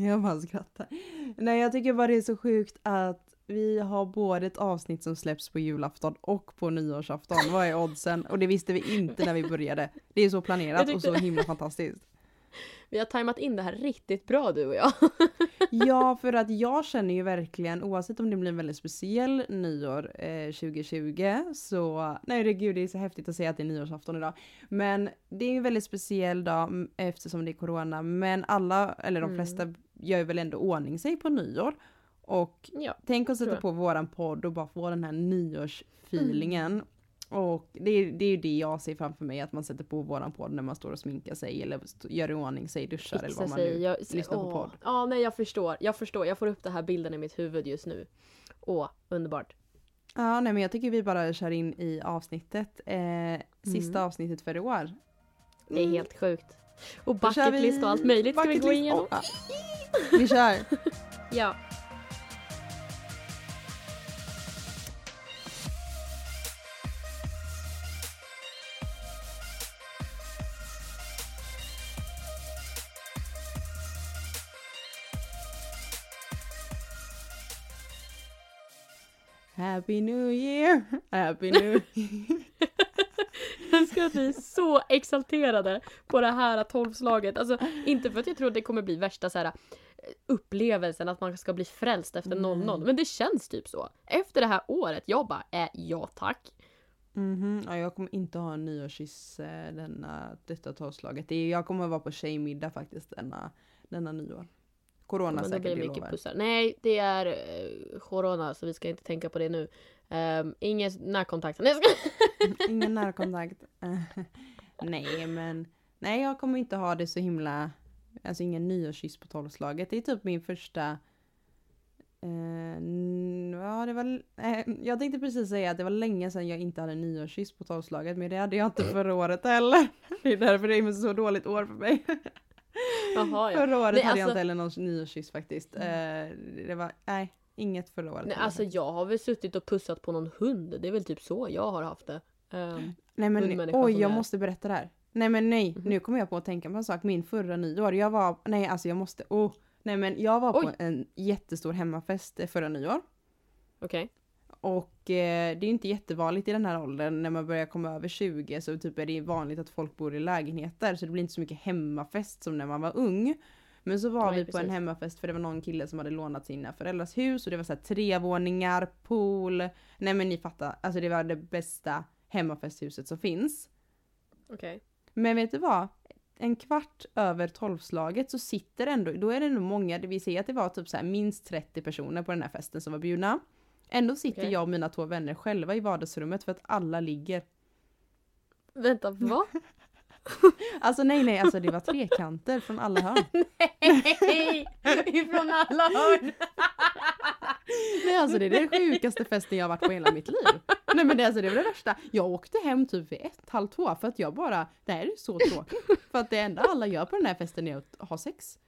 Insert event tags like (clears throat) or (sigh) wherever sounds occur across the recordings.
(laughs) Jag bara skrattar. Nej jag tycker bara det är så sjukt att vi har både ett avsnitt som släpps på julafton och på nyårsafton. Vad är oddsen? Och det visste vi inte när vi började. Det är så planerat och så himla fantastiskt. Vi har tajmat in det här riktigt bra du och jag. (laughs) Ja, för att jag känner ju verkligen, oavsett om det blir en väldigt speciell nyår eh, 2020, så nej det gud det är så häftigt att säga att det är nyårsafton idag. Men det är ju en väldigt speciell dag mm, eftersom det är corona, men alla, eller de Mm. Gör väl ändå ordning sig på nyår. Och Ja. tänk att sätta på våran podd och bara få den här nyårsfeelingen. Och det är, det är ju det jag ser framför mig, att man sätter på våran podd när man står och sminkar sig eller gör i ordning sig, duschar eller Fixa vad man sig. nu Jag, lyssnar på åh. podd. Ja, nej jag förstår. Jag förstår. Jag får upp den här bilden i mitt huvud just nu. Åh, underbart. Ja, nej men jag tycker vi bara kör in i avsnittet. Eh, sista Mm. avsnittet för i år. Det är helt sjukt. Och Då kör bucket list och allt möjligt ska vi gå igenom. (laughs) Vi kör! Ja. Happy New Year! Happy New Year! (laughs) (laughs) (laughs) Jag ska bli så exalterade på det här tolvslaget. Alltså inte för att jag tror att det kommer bli värsta så här, eh, upplevelsen att man ska bli frälst efter 00. Men det känns typ så. Efter det här året, jag bara äh, ja tack. Mhm, ja, jag kommer inte ha en nyårskyss eh, denna, detta tolvslaget. Det är, jag kommer vara på tjejmiddag faktiskt denna, denna nyår. Corona Men det säkert, blir jag mycket pussar. Nej, det är corona så vi ska inte tänka på det nu. Um, ingen närkontakt. Nej, jag ska... (laughs) Ingen närkontakt. (laughs) nej men, nej jag kommer inte ha det så himla, alltså ingen nyårskyss på tolvslaget. Det är typ min första n- ja, det var, eh, jag tänkte precis säga att det var länge sedan jag inte hade nyårskyss på tolvslaget men det hade jag inte förra året heller. (laughs) Det är därför det är ett så dåligt år för mig. Jaha, ja. Förra året Nej, hade jag alltså- inte heller någon nyårskyss faktiskt. Eh, det var, nej, inget förra året. Nej, alltså jag har väl suttit och pussat på någon hund. Det är väl typ så jag har haft det. Ehm, Nej men oj, jag är- måste berätta det här. Nej men nej, Mhm. nu kommer jag på att tänka på en sak. Min förra nyår, jag var, nej alltså jag måste, oh. Nej men jag var på Oj. en jättestor hemmafest eh, förra nyår. Okej. Och eh, det är inte jättevanligt i den här åldern när man börjar komma över 20 så typ är det vanligt att folk bor i lägenheter så det blir inte så mycket hemmafest som när man var ung. Men så var Nej, vi på en precis. hemmafest för det var någon kille som hade lånat sina föräldrars hus och det var så här tre våningar, pool. Nej men ni fattar, alltså det var det bästa hemmafesthuset som finns. Okej. Men vet du vad? En kvart över tolvslaget så sitter ändå, då är det nog många, vi ser att det var typ så här minst 30 personer på den här festen som var bjudna. Ändå sitter Okej. jag och mina två vänner själva i vardagsrummet för att alla ligger. Vänta, va? (laughs) (laughs) Alltså nej nej, alltså det var trekanter från alla hörn. (laughs) Nej! Ifrån alla hörn! (laughs) Nej alltså det är den sjukaste festen jag har varit på hela mitt liv. Nej men det, alltså, det var det värsta. Jag åkte hem typ vid ett, halv två för att jag bara, det här är så tråkigt. För att det enda alla gör på den här festen är att ha sex.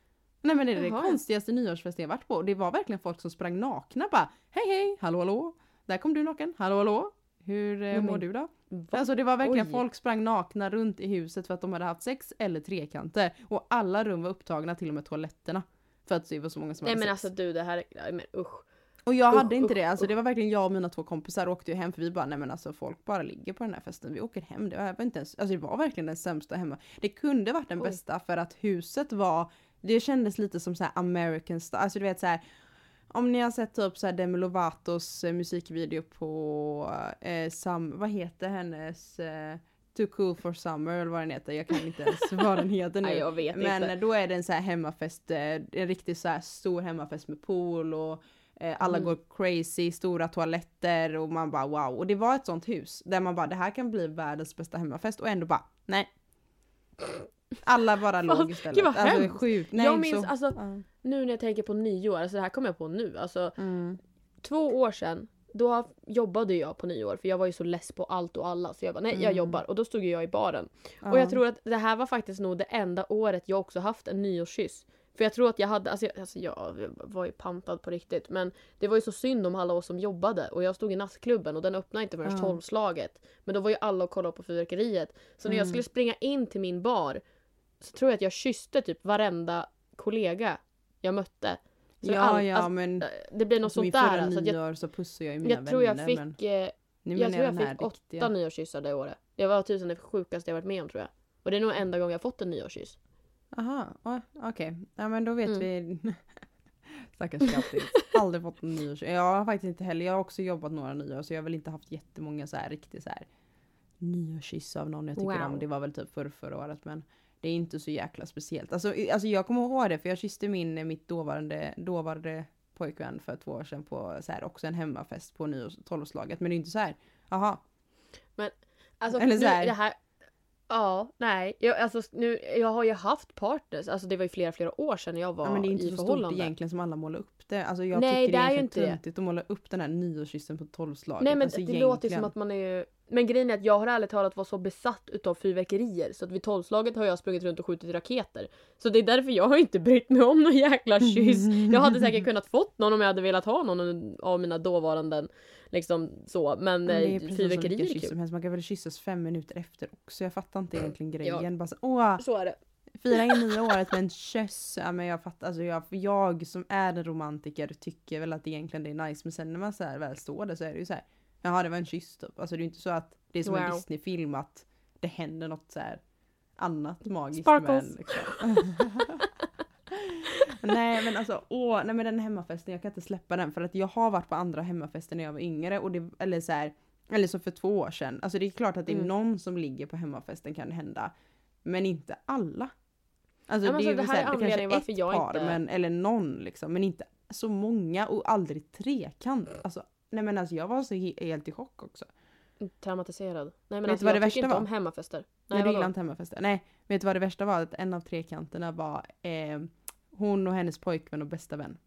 Nej men det är det Jaha. konstigaste nyårsfesten jag varit på. Det var verkligen folk som sprang nakna bara hej hej, hallå hallå. Där kom du naken, hallå hallå. Hur eh, Men- mår du då? Va? Alltså det var verkligen Oj. folk sprang nakna runt i huset för att de hade haft sex eller trekanter. Och alla rum var upptagna, till och med toaletterna. För att det var så många som Nej hade men sex. alltså du det här är... Nej, men usch. Och jag hade inte usch, det, alltså usch. det var verkligen jag och mina två kompisar åkte ju hem för vi bara nej men alltså folk bara ligger på den här festen, vi åker hem. Det var inte ens, alltså det var verkligen den sämsta hemma. Det kunde varit den Oj. bästa för att huset var, det kändes lite som så här American style, alltså du vet så här. Om ni har sett typ så här Demi Lovatos eh, musikvideo på, eh, Sam, vad heter hennes, eh, Too cool for summer eller vad den heter, jag kan inte ens vad den heter nu. (laughs) Nej Men inte. då är det en så här hemmafest, eh, en riktigt så här stor hemmafest med pool och eh, alla Mm. går crazy, stora toaletter och man bara wow. Och det var ett sånt hus där man bara det här kan bli världens bästa hemmafest och ändå bara nej. Alla bara (laughs) låg istället. gud vad alltså, sjukt. Nej, jag minns, så, alltså ja. Nu när jag tänker på nyår, alltså det här kommer jag på nu. Alltså mm. två år sedan, då jobbade jag på nyår för jag var ju så less på allt och alla så jag bara nej jag Mm. jobbar och då stod jag i baren. Och Ja. jag tror att det här var faktiskt nog det enda året jag också haft en nyårskyss. För jag tror att jag hade, alltså jag, alltså jag var ju pantad på riktigt men det var ju så synd om alla oss som jobbade och jag stod i nattklubben och den öppnade inte förrän Ja. tolvslaget. Men då var ju alla och kollade på fyrverkeriet. Så när jag Mm. skulle springa in till min bar så tror jag att jag kysste typ varenda kollega jag mötte. Så ja, all- ja alltså, men Det blir något alltså, min sånt förra där. Så att jag, nyår så pussade jag ju mina jag tror jag vänner. fick, men eh, nu jag tror jag fick åtta nyårskyssar det året. Det var tusen det sjukaste jag varit med om tror jag. Och det är nog enda gången jag fått en nyårskyss. Aha, okej. Ja men då vet Mm. vi. (laughs) Stackars kattis. Aldrig fått en nyårs... Jag har faktiskt inte heller, jag har också jobbat några nyår så jag har väl inte haft jättemånga så här riktigt så här nyårskyss av någon jag tycker Wow. om. Det var väl typ för förra året men det är inte så jäkla speciellt. Alltså, i- alltså jag kommer ihåg det för jag kysste min, mitt dåvarande, dåvarande pojkvän för två år sedan på så här, också en hemmafest på nyårs, tolvslaget. Men det är inte så här, aha, Alltså, Eller så nu, här. det här Ja, nej. Jag, alltså, nu, jag har ju haft partners, alltså det var ju flera, flera år sedan jag var Ja, men det är inte i så stort förhållande. egentligen som alla målar upp det. Alltså jag Nej, tycker det det är är ju egentligen inte det. töntigt att måla upp den här nyårskyssen på tolvslaget. Nej men alltså, det låter ju egentligen. som att man är Men grejen är att jag har ärligt talat varit så besatt utav fyrverkerier så att vid tolvslaget har jag sprungit runt och skjutit raketer. Så det är därför jag har inte brytt mig om någon jäkla kyss. Jag hade säkert kunnat fått någon om jag hade velat ha någon av mina dåvarande liksom så. Men, Men det är eh, precis som fyrverkerier vilken är kul. som helst. Man kan väl kyssas fem minuter efter också. Jag fattar inte egentligen Ja. grejen. Bara så, åh, Så är det. fira in (laughs) nya året med en kyss. Ja, men jag fattar. Alltså jag, jag som är en romantiker tycker väl att egentligen det är nice. Men sen när man så här väl står där så är det ju så här. Jaha det var en kyss typ. Alltså det är ju inte så att det är som en Wow. Disney-film att det händer något så annat magiskt Sparkles. med en, liksom. (laughs) nej men alltså åh, nej men den hemmafesten jag kan inte släppa den för att jag har varit på andra hemmafester när jag var yngre och det, eller så här, eller så för två år sedan. Alltså det är klart att det är Mm. någon som ligger på hemmafesten kan det hända. Men inte alla. Alltså Ja, det så är det här är här, anledningen kanske varför ett jag par inte- men, eller någon liksom men inte så många och aldrig trekant. Alltså nej men alltså jag var så he- helt i chock också. Traumatiserad. Nej men Vet alltså, du vad jag det värsta inte var? om hemmafester. Nej, du vadå? gillar inte hemmafester. Nej, vet du vad det värsta var? Att en av trekanterna var eh, hon och hennes pojkvän och bästa vän.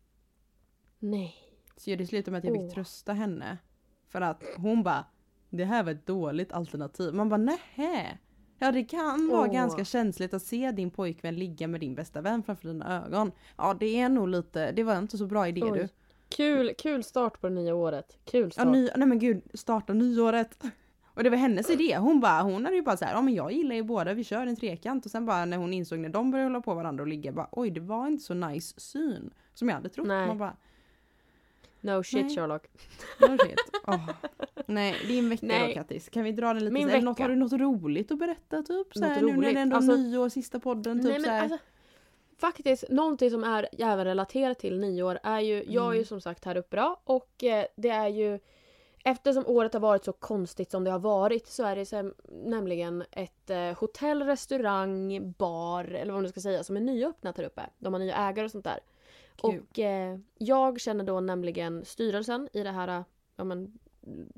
Nej. Så det slutade med att jag fick trösta henne. För att hon bara, det här var ett dåligt alternativ. Man bara, nähä. Ja det kan vara Åh. ganska känsligt att se din pojkvän ligga med din bästa vän framför dina ögon. Ja det är nog lite, det var inte så bra idé Oj. du. Kul, kul start på det nya året. Kul Ja, start. ny, nej men gud, starta nyåret. Och det var hennes idé. Hon bara, hon hade ju bara så här, ja men jag gillar ju båda, vi kör en trekant. Och sen bara när hon insåg när de började hålla på varandra och ligga, bara oj det var inte så nice syn. Som jag hade trott. Nej. Man bara, No shit Nej. Sherlock. no shit. Åh. Nej, din vecka Nej. då Kattis. Kan vi dra den lite? Min Eller något, vecka. har du något roligt att berätta typ? Så Något här, nu när det ändå är Alltså- nyår, sista podden. Typ Nej så men här. alltså. Faktiskt, någonting som är även relaterat till nyår är ju, jag är ju Mm. som sagt här uppe då och eh, det är ju Eftersom året har varit så konstigt som det har varit så är det så, nämligen ett eh, hotell, restaurang, bar eller vad man ska säga som är nyöppnat här uppe. De har nya ägare och sånt där. Kul. Och eh, jag känner då nämligen styrelsen i det här, ja men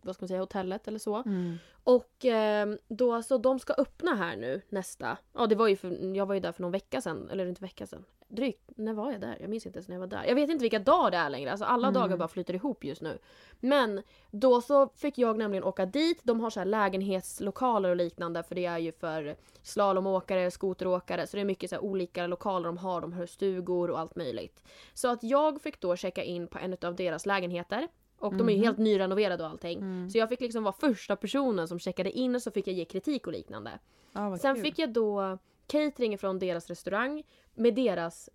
vad ska man säga, hotellet eller så. Mm. Och eh, då så de ska öppna här nu nästa. Ja det var ju för, jag var ju där för någon vecka sedan. Eller inte vecka sedan. Drygt. När var jag där? Jag minns inte ens när jag var där. Jag vet inte vilka dagar det är längre. Alltså alla Mm. dagar bara flyter ihop just nu. Men då så fick jag nämligen åka dit. De har så här lägenhetslokaler och liknande. För det är ju för slalomåkare, skoteråkare. Så det är mycket så olika lokaler de har. De har stugor och allt möjligt. Så att jag fick då checka in på en av deras lägenheter. Och de är ju Mhm. helt nyrenoverade och allting. Mm. Så jag fick liksom vara första personen som checkade in och så fick jag ge kritik och liknande. Vad Sen kul. fick jag då catering från deras restaurang med deras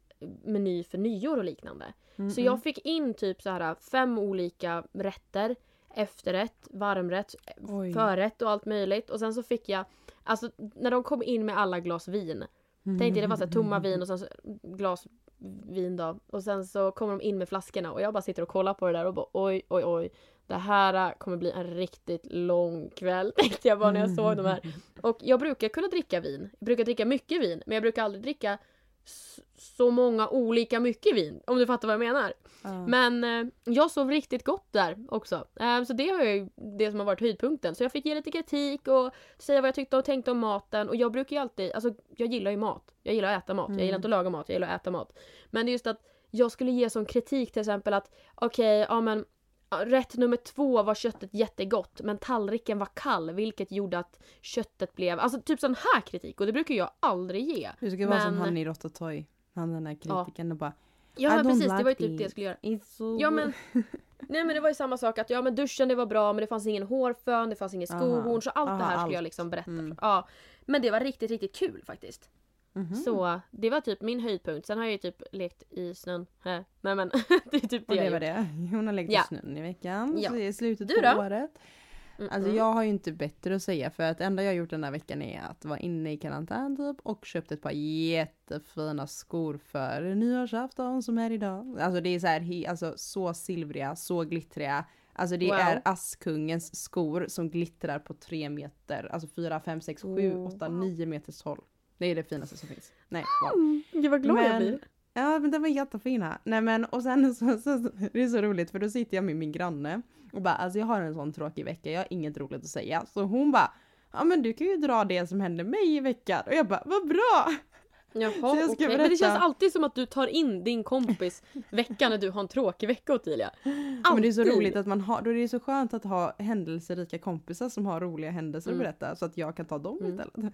meny för nyår och liknande. Mm, Så mm. jag fick in typ så här fem olika rätter, efterrätt, varmrätt, Oj. förrätt och allt möjligt. Och sen så fick jag, alltså när de kom in med alla glas vin. Tänkte det var så tomma vin och sen så glas vin då. Och sen så kommer de in med flaskorna och jag bara sitter och kollar på det där och bara oj oj oj. Det här äh, kommer bli en riktigt lång kväll (laughs) tänkte jag bara när jag såg de här. Och jag brukar kunna dricka vin. Jag brukar dricka mycket vin. Men jag brukar aldrig dricka så många olika mycket vin. Om du fattar vad jag menar. Ja. Men eh, jag sov riktigt gott där också. Eh, så det har ju det som har varit höjdpunkten. Så jag fick ge lite kritik och säga vad jag tyckte och tänkte om maten. Och jag brukar ju alltid, alltså jag gillar ju mat. Jag gillar att äta mat. Jag gillar Mm. inte att laga mat, jag gillar att äta mat. Men det är just att jag skulle ge som kritik till exempel att okej, ja men Rätt nummer två var köttet jättegott men tallriken var kall vilket gjorde att köttet blev, alltså typ sån här kritik och det brukar jag aldrig ge. Du ska vara som men- han i Rototoy. Han den där kritikern och bara Ja men precis, det like var ju typ this. det jag skulle göra. So Ja good." men (laughs) Nej men det var ju samma sak att ja men duschen det var bra men det fanns ingen hårfön, det fanns ingen skohorn så allt det Aha, här skulle allt. jag liksom berätta. Mm. För. Ja. Men det var riktigt riktigt kul faktiskt. Mhm. Så det var typ min höjdpunkt. Sen har jag ju typ lekt i snön. Hä? Nej men (laughs) det är typ det Och jag det var gjort. det. Hon har lekt i Ja. snön i veckan. Ja. Så det är slutet Du på då? året. Mm, Alltså mm. jag har ju inte bättre att säga för att det enda jag har gjort den här veckan är att vara inne i karantän typ och köpt ett par jättefina skor för nyårsafton som är idag. Alltså det är så här, alltså så silvriga, så glittriga. Alltså det Wow. är Askungens skor som glittrar på tre meter. Alltså fyra, fem, sex, sju, åtta, nio meters håll. Det är det finaste som finns. Nej, wow. Mm, Gud vad glad jag Men- blir. Ja men de var jättefina. Nej men och sen så, så, så det är så roligt för då sitter jag med min granne och bara alltså jag har en sån tråkig vecka, jag har inget roligt att säga. Så hon bara ja men du kan ju dra det som hände mig i veckan och jag bara vad bra! Jaha jag okej. Men det känns alltid som att du tar in din kompis vecka när du har en tråkig vecka Ottilia. Alltid. Men det är så roligt att man har, då är det så skönt att ha händelserika kompisar som har roliga händelser att Mm. berätta så att jag kan ta dem Mm. istället.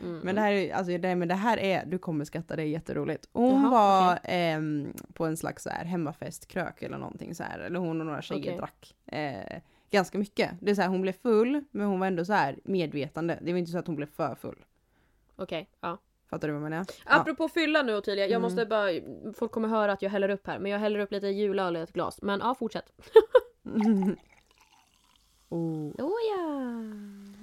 Mm. Men det här är, alltså det, men det här är, du kommer skratta, det är jätteroligt. Hon Jaha, var ehm, på en slags så här hemmafestkrök eller någonting så här. Eller hon och några tjejer Okej. drack eh, ganska mycket. Det är så här, hon blev full men hon var ändå så här medvetande. Det var inte så att hon blev för full. Okej, ja. Fattar du vad jag menar? Apropå fylla nu Ottilia, jag Mm. måste bara, folk kommer höra att jag häller upp här men jag häller upp lite julöl i ett glas. Men ja, fortsätt. Ja. (laughs) (laughs) oh, Oh ja.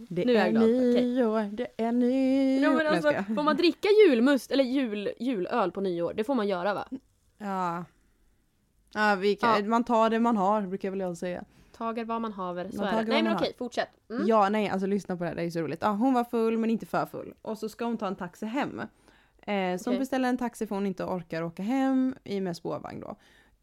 Det Nu är är nyår, det är nyår. Ja, men alltså, får man dricka julmust eller jul, julöl på nyår? Det får man göra va? Ja. Ja, vi kan, Ja. man tar det man har brukar väl jag säga. Tager vad man haver, så Man är det. Nej men okej, fortsätt. Mm. Ja, nej, alltså lyssna på det här, det är så roligt. Ja, hon var full men inte för full. Och så ska hon ta en taxi hem. Eh, så hon Okej. beställer en taxi för hon inte orkar åka hem i med spårvagn då.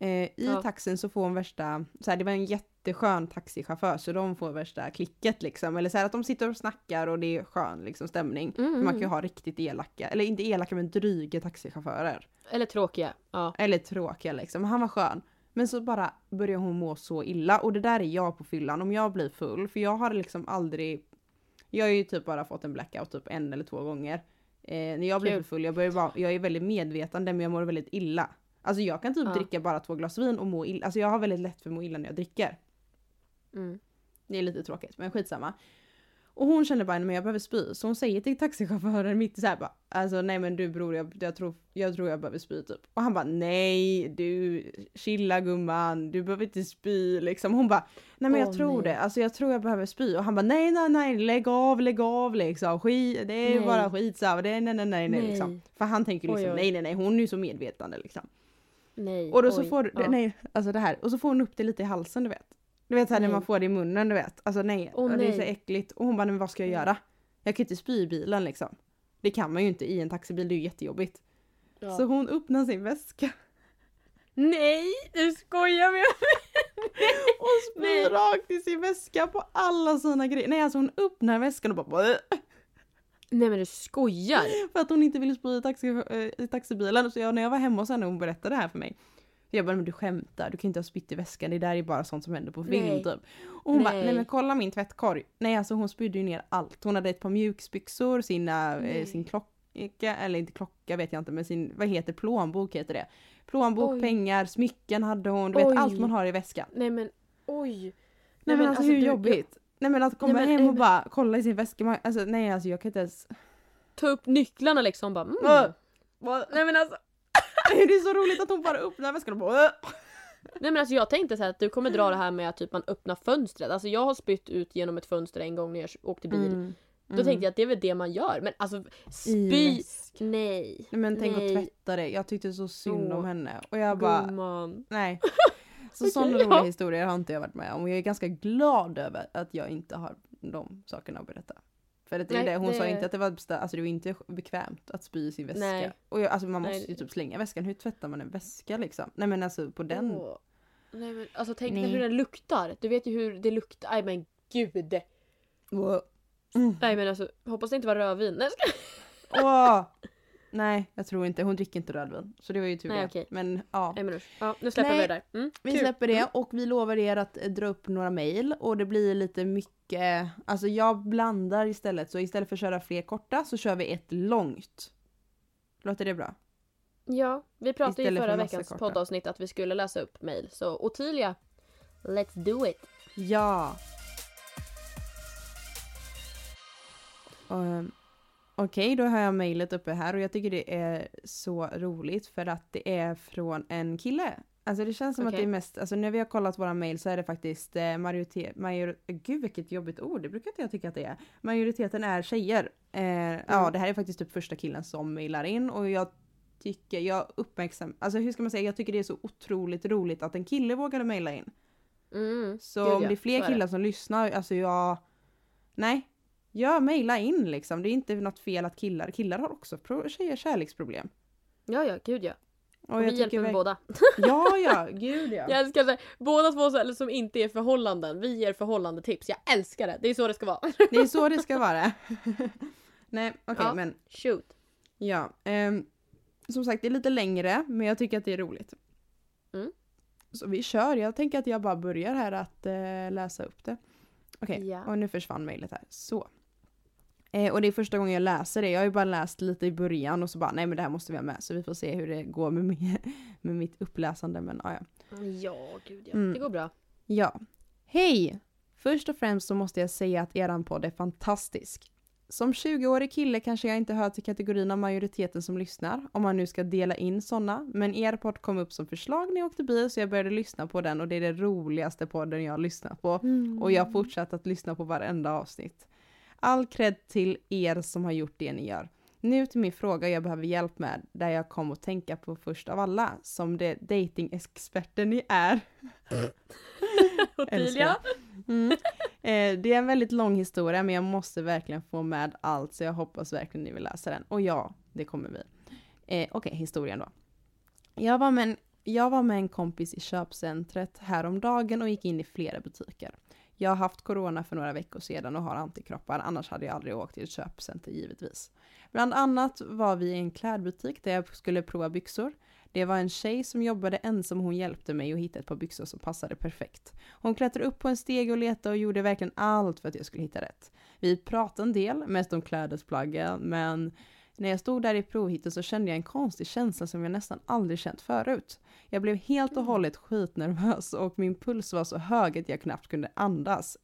Eh, I Ja. taxin så får hon värsta, så här, det var en jätteskön taxichaufför så de får värsta klicket liksom. Eller så här att de sitter och snackar och det är skön liksom stämning. Mm, För man kan mm. ju ha riktigt elaka, eller inte elaka men dryga taxichaufförer. Eller tråkiga. Ja. Eller tråkiga liksom. Han var skön. Men så bara börjar hon må så illa och det där är jag på fyllan om jag blir full för jag har liksom aldrig Jag har ju typ bara fått en blackout typ en eller två gånger. Eh, när jag blir Kul. full, jag, börjar bara, jag är väldigt medvetande men jag mår väldigt illa. Alltså jag kan typ Ja. dricka bara två glas vin och må illa. Alltså jag har väldigt lätt för att må illa när jag dricker. Mm. Det är lite tråkigt men skitsamma. Och hon känner bara men jag behöver spy så hon säger till taxichauffören mitt i så här bara alltså nej men du bror jag, jag, tror, jag tror jag behöver spy typ. Och han bara nej du chilla gumman du behöver inte spy liksom. Hon bara nej men jag Åh, tror nej. det alltså jag tror jag behöver spy och han bara nej nej nej lägg av lägg av liksom skit det är Nej. bara skitsamma det är nej nej nej Nej. liksom. För han tänker liksom Oj, oj. nej nej nej hon är ju så medvetande liksom. Nej. Och då så oj, får ja. nej alltså det här och så får hon upp det lite i halsen du vet. Du vet såhär när Nej. man får det i munnen du vet. Alltså nej, Åh, och det är så nej. äckligt. Och hon bara nej, men vad ska jag Nej. göra? Jag kan inte spy i bilen liksom. Det kan man ju inte i en taxibil, det är ju jättejobbigt. Ja. Så hon öppnar sin väska Nej, du skojar med mig! (laughs) och spyr Nej. rakt i sin väska på alla sina grejer. Nej alltså hon öppnar väskan och bara Nej men du skojar! för att hon inte ville spy i, taxi, eh, i taxibilen. Så jag, när jag var hemma hos henne och hon berättade det här för mig. Jag bara men du skämtar, du kan inte ha spytt i väskan, det där är bara sånt som händer på film Nej. typ. Och hon bara Nej. nej men kolla min tvättkorg. Nej alltså hon spydde ju ner allt. Hon hade ett par mjukisbyxor, sina, eh, Nej. sin klocka, eller inte klocka vet jag inte men sin, vad heter plånbok heter det. Plånbok, Oj. pengar, smycken hade hon, du vet Oj. allt man har i väskan. Nej men oj! Nej, men alltså, hur du- jobbigt? Nej men att komma Nej, men- hem och bara kolla i sin väska, alltså nej alltså jag kan inte ens. Ta upp nycklarna liksom bara mm. Nej men alltså (laughs) Det är så roligt att hon bara öppnar väskan och bara! Nej men alltså jag tänkte så att du kommer dra det här med att typ man öppnar fönstret. Alltså jag har spytt ut genom ett fönster en gång när jag åkte bil. Mm. Då tänkte jag att det är väl det man gör. Men alltså spy... Nej. Nej men tänk Nej. att tvätta det. Jag tyckte så synd Åh, om henne. Och jag bara, Gumman. nej. (laughs) Så Okej, sådana ja. roliga historier har inte jag varit med om. Och jag är ganska glad över att jag inte har de sakerna att berätta. För det är Nej, det, hon sa det- inte att det var, alltså det var inte bekvämt att spy i sin väska. Nej. Och jag, alltså man Nej. måste ju typ slänga väskan. Hur tvättar man en väska liksom? Nej men alltså på den. Åh. Nej men alltså tänk Nej. dig hur den luktar. Du vet ju hur det luktar. Nej men gud. Mm. Nej men alltså hoppas det inte var rödvin. Nej, jag skojar. Nej jag tror inte, hon dricker inte rödvin. Så det var ju tur Nej, det. okej. Men ja. Nej men usch. Ja, nu släpper Nej, vi det där. Mm, Vi kul. släpper det och vi lovar er att eh, dra upp några mejl och det blir lite mycket, alltså jag blandar istället så istället för att köra fler korta så kör vi ett långt. Låter det bra? Ja, vi pratade ju Istället för förra veckans korta. poddavsnitt att vi skulle läsa upp mejl. Så Ottilia, let's do it. Ja. Ehm, Okej, då har jag mejlet uppe här och jag tycker det är så roligt för att det är från en kille. Alltså det känns som att Okej. det är mest, alltså när vi har kollat våra mejl så är det faktiskt eh, majoritet, major, gud vilket jobbigt ord, det brukar inte jag tycka att det är. Majoriteten är tjejer. Eh, Ja, Mm. det här är faktiskt typ första killen som mejlar in och jag tycker, jag uppmärksam, alltså hur ska man säga, jag tycker det är så otroligt roligt att en kille vågade mejla in. Mm. Så Gud, om ja, det är fler det. killar som lyssnar, alltså jag... Nej. Jag mejla in liksom. Det är inte något fel att killar, killar har också pro- tjejer kärleksproblem. Ja, ja, gud ja. Och, Och vi hjälper verk- båda. (laughs) Ja, ja, gud ja. Jag älskar det. Båda två eller som inte är förhållanden. Vi ger förhållandetips. Jag älskar det. Det är så det ska vara. (laughs) Det är så det ska vara. (laughs) Nej, okej Ja. men Shoot. ja. ehm, som sagt, det är lite längre, men jag tycker att det är roligt. Mm. Så vi kör. Jag tänker att jag bara börjar här att eh, läsa upp det. Okej, Ja. och nu försvann mejlet här. Så. Eh, och det är första gången jag läser det. Jag har ju bara läst lite i början och så bara nej men det här måste vi ha med. Så vi får se hur det går med, mi- (laughs) med mitt uppläsande. Men ja, ja. Ja, gud ja. Mm. Det går bra. Ja. Hej! Först och främst så måste jag säga att eran podd är fantastisk. Som 20-årig kille kanske jag inte hör till kategorin av majoriteten som lyssnar, om man nu ska dela in sådana, men er podd kom upp som förslag när jag åkte bil så jag började lyssna på den och det är det roligaste podden jag har lyssnat på. Och jag har fortsatt att lyssna på varenda avsnitt. All cred till er som har gjort det ni gör. Nu till min fråga jag behöver hjälp med, där jag kom att tänka på först av alla, som det datingexperter ni är. (laughs) Ottilia. Mm. Eh, det är en väldigt lång historia men jag måste verkligen få med allt så jag hoppas verkligen ni vill läsa den. Och ja, det kommer vi. Eh, Okej, historien då. Jag var, med en, jag var med en kompis i köpcentret häromdagen och gick in i flera butiker. Jag har haft corona för några veckor sedan och har antikroppar, annars hade jag aldrig åkt till ett köpcenter givetvis. Bland annat var vi i en klädbutik där jag skulle prova byxor. Det var en tjej som jobbade ensam och hon hjälpte mig att hitta ett par byxor som passade perfekt. Hon klättrade upp på en steg och letade och gjorde verkligen allt för att jag skulle hitta rätt. Vi pratade en del, mest om klädesplaggen, men när jag stod där i provhytten så kände jag en konstig känsla som jag nästan aldrig känt förut. Jag blev helt och hållet skitnervös och min puls var så hög att jag knappt kunde andas.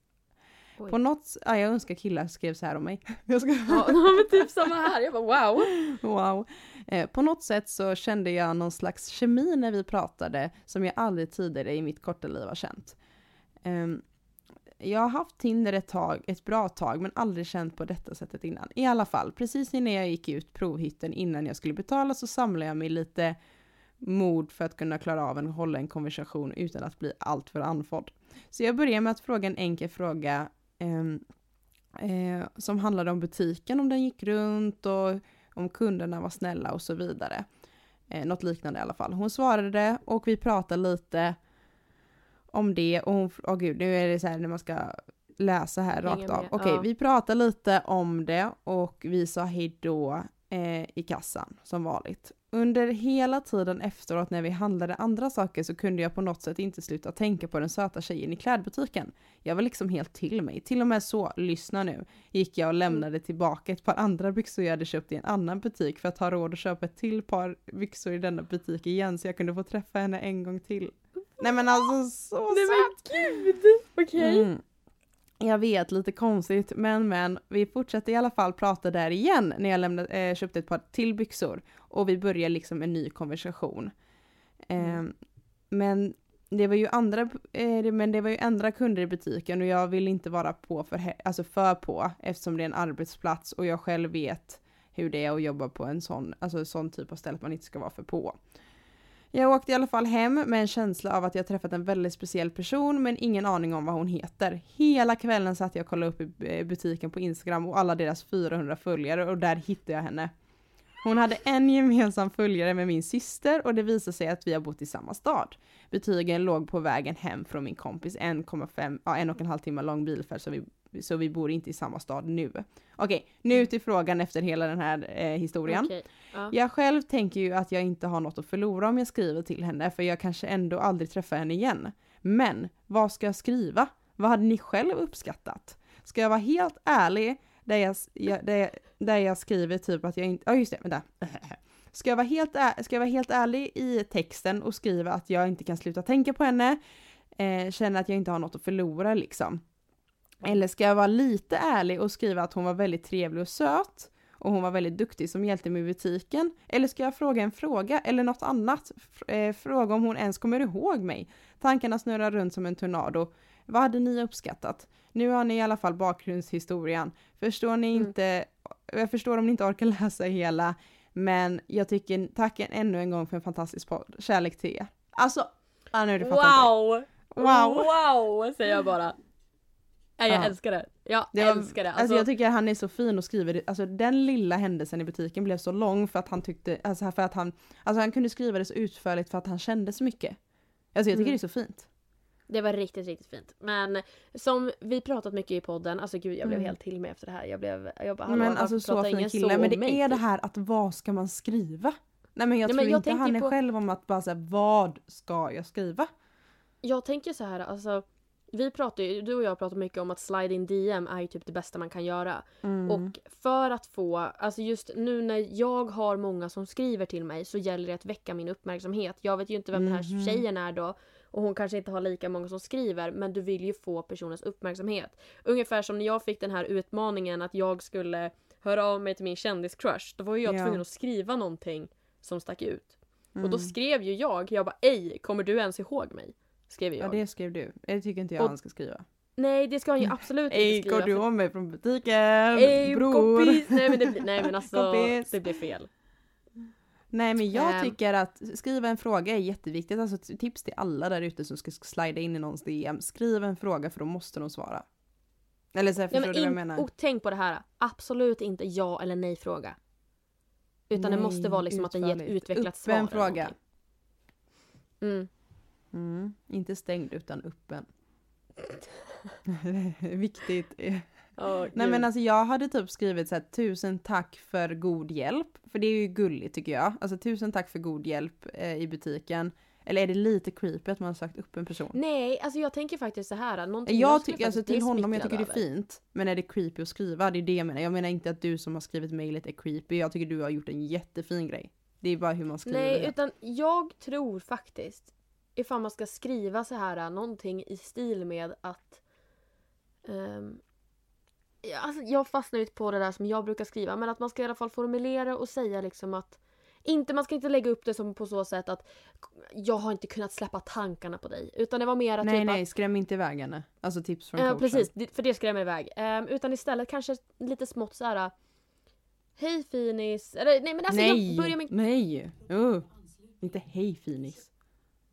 Oj. På något, ja, jag önskar killar skrev så här om mig. (laughs) Jag ska, (laughs) Ja, men typ samma här. Jag bara wow. Wow. Eh, på något sätt så kände jag någon slags kemi när vi pratade som jag aldrig tidigare i mitt korta liv har känt. Ehm, jag har haft Tinder ett tag, ett bra tag, men aldrig känt på detta sättet innan. I alla fall, precis innan jag gick ut provhytten innan jag skulle betala så samlade jag mig lite mod för att kunna klara av att hålla en konversation utan att bli alltför andfådd. Så jag börjar med att fråga en enkel fråga eh, eh, som handlade om butiken, om den gick runt och om kunderna var snälla och så vidare. Eh, något liknande i alla fall. Hon svarade och vi pratade lite om det och hon, åh gud, nu är det så här när man ska läsa här Hänga rakt av. Okej, ja. vi pratade lite om det och vi sa hej då eh, i kassan som vanligt. Under hela tiden efteråt när vi handlade andra saker så kunde jag på något sätt inte sluta tänka på den söta tjejen i klädbutiken. Jag var liksom helt till mig. Till och med så, lyssna nu, gick jag och lämnade tillbaka ett par andra byxor jag hade köpt i en annan butik för att ha råd att köpa ett till par byxor i denna butik igen så jag kunde få träffa henne en gång till. Nej men alltså så (laughs) Nej söt! men gud! Okej. Mm. Jag vet, lite konstigt, men men vi fortsatte i alla fall prata där igen när jag lämnade, eh, köpte ett par till byxor och vi började liksom en ny konversation. Mm. Eh, men det var ju andra, eh, men det var ju andra kunder i butiken och jag vill inte vara på för, alltså för på eftersom det är en arbetsplats och jag själv vet hur det är att jobba på en sån, alltså en sån typ av ställe att man inte ska vara för på. Jag åkte i alla fall hem med en känsla av att jag träffat en väldigt speciell person men ingen aning om vad hon heter. Hela kvällen satt jag och kollade upp i eh, butiken på Instagram och alla deras 400 följare och där hittade jag henne. Hon hade en gemensam följare med min syster och det visade sig att vi har bott i samma stad. Betygen låg på vägen hem från min kompis 1,5, ja en och en halv timme lång bilfärd så vi, så vi bor inte i samma stad nu. Okej, nu till frågan efter hela den här eh, historien. Okej. Ja. Jag själv tänker ju att jag inte har något att förlora om jag skriver till henne för jag kanske ändå aldrig träffar henne igen. Men vad ska jag skriva? Vad hade ni själv uppskattat? Ska jag vara helt ärlig där jag, jag, där där jag skriver typ att jag inte, ja just det, vänta. (laughs) Ska jag, vara helt är, ska jag vara helt ärlig i texten och skriva att jag inte kan sluta tänka på henne, eh, känna att jag inte har något att förlora liksom. Eller ska jag vara lite ärlig och skriva att hon var väldigt trevlig och söt och hon var väldigt duktig som hjälte mig i butiken. Eller ska jag fråga en fråga eller något annat? F- eh, fråga om hon ens kommer ihåg mig. Tankarna snurrar runt som en tornado. Vad hade ni uppskattat? Nu har ni i alla fall bakgrundshistorien. Förstår ni Mm. inte, jag förstår om ni inte orkar (laughs) läsa hela, men jag tycker tack ännu en gång för en fantastisk podd. Kärlek till er. Alltså, ja, nu inte. Wow! Wow! Wow! Säger jag bara. Nej, jag Ja. älskar det. Jag Det var- älskar det. Alltså, Alltså, jag tycker han är så fin och skriver, det- alltså den lilla händelsen i butiken blev så lång för att han tyckte, alltså för att han, alltså han kunde skriva det så utförligt för att han kände så mycket. Alltså jag tycker Mm. det är så fint. Det var riktigt, riktigt fint. Men som vi pratat mycket i podden, alltså gud jag blev Mm. helt till mig efter det här. Jag blev, jag bara, men alltså så fin kille, men det mig, är det typ? här att vad ska man skriva? Nej men jag Nej, tror men jag inte han är på- själv om att bara säga vad ska jag skriva? Jag tänker så här, alltså vi pratar ju, du och jag pratar mycket om att slide in DM är ju typ det bästa man kan göra. Mm. Och för att få, alltså just nu när jag har många som skriver till mig så gäller det att väcka min uppmärksamhet. Jag vet ju inte vem den här Mhm. tjejen är då och hon kanske inte har lika många som skriver men du vill ju få personens uppmärksamhet. Ungefär som när jag fick den här utmaningen att jag skulle höra av mig till min kändiscrush. Då var ju jag Ja. tvungen att skriva någonting som stack ut. Och Mm. då skrev ju jag, jag bara ej, kommer du ens ihåg mig? Skrev ju Ja jag. det skrev du. Det tycker inte jag Och- han ska skriva. Nej det ska han ju (laughs) absolut Ej, inte skriva. går du om mig från butiken? Ej, Bror! kompis! Nej men, det blir, nej men (laughs) alltså, Kompis. det blir fel. Nej men jag Ehm. tycker att skriva en fråga är jätteviktigt. Alltså tips till alla där ute som ska slida in i någons DM. Skriv en fråga för då måste de svara. Eller så här, förstår men du vad jag menar? och tänk på det här, absolut inte ja eller nej fråga. Utan det Nej, måste vara liksom att den ger ett utförligt. utvecklat Öppen svar. eller fråga. Mm. Mm, inte stängd utan öppen. (laughs) Viktigt. Oh, Nej men alltså jag hade typ skrivit så här tusen tack för god hjälp. För det är ju gulligt tycker jag. Alltså tusen tack för god hjälp eh, i butiken. Eller är det lite creepy att man har sagt upp en person? Nej, alltså jag tänker faktiskt så här. Någonting Jag tycker alltså till honom, jag tycker det är fint. Men är det creepy att skriva? Det är det jag menar. Jag menar inte att du som har skrivit mejlet är creepy. Jag tycker du har gjort en jättefin grej. Det är bara hur man skriver Nej, utan jag tror faktiskt ifall man ska skriva så här någonting i stil med att ja, alltså jag fastnar lite på det där som jag brukar skriva men att man ska i alla fall formulera och säga liksom att inte, man ska inte lägga upp det som på så sätt att jag har inte kunnat släppa tankarna på dig. Utan det var mer att Nej typ nej, att skräm inte iväg henne. Alltså tips från Ja coachen. precis, för det skrämmer iväg. Ehm, utan istället kanske lite smått så här. Hej finis. Eller nej men alltså nej! jag börjar med... Nej! Uh. Inte hej finis.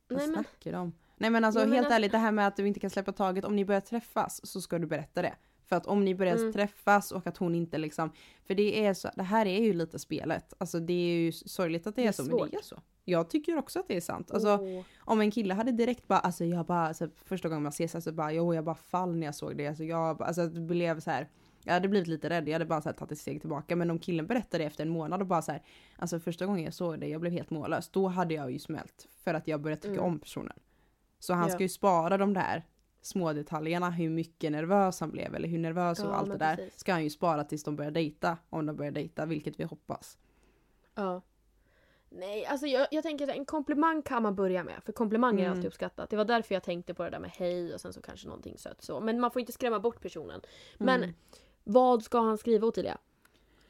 Vad Nej, men- snackar de om? Nej men alltså men helt alltså- ärligt det här med att du inte kan släppa taget. Om ni börjar träffas så ska du berätta det. För att om ni börjar Mm. träffas och att hon inte liksom. För det är så, det här är ju lite spelet. Alltså det är ju sorgligt att det, Det är är så men svårt. det är så. Jag tycker också att det är sant. Alltså Åh. om en kille hade direkt bara, alltså jag bara, alltså, första gången man ses, alltså bara, jo jag bara fall när jag såg det. Alltså jag, alltså det blev så här. Jag hade blivit lite rädd, jag hade bara så här, tagit ett steg tillbaka. Men om killen berättade efter en månad och bara så här, alltså första gången jag såg det, jag blev helt mållös. Då hade jag ju smält. För att jag började tycka Mm. om personen. Så han Ja. ska ju spara de där små detaljerna, hur mycket nervös han blev eller hur nervös och Ja, allt det där. precis. Ska han ju spara tills de börjar dejta. Om de börjar dejta, vilket vi hoppas. Ja. Nej, alltså jag, jag tänker att en komplimang kan man börja med. För komplimanger är Mm. alltid uppskattat. Det var därför jag tänkte på det där med hej och sen så kanske någonting sött så. Men man får inte skrämma bort personen. Men Mm. vad ska han skriva Ottilia?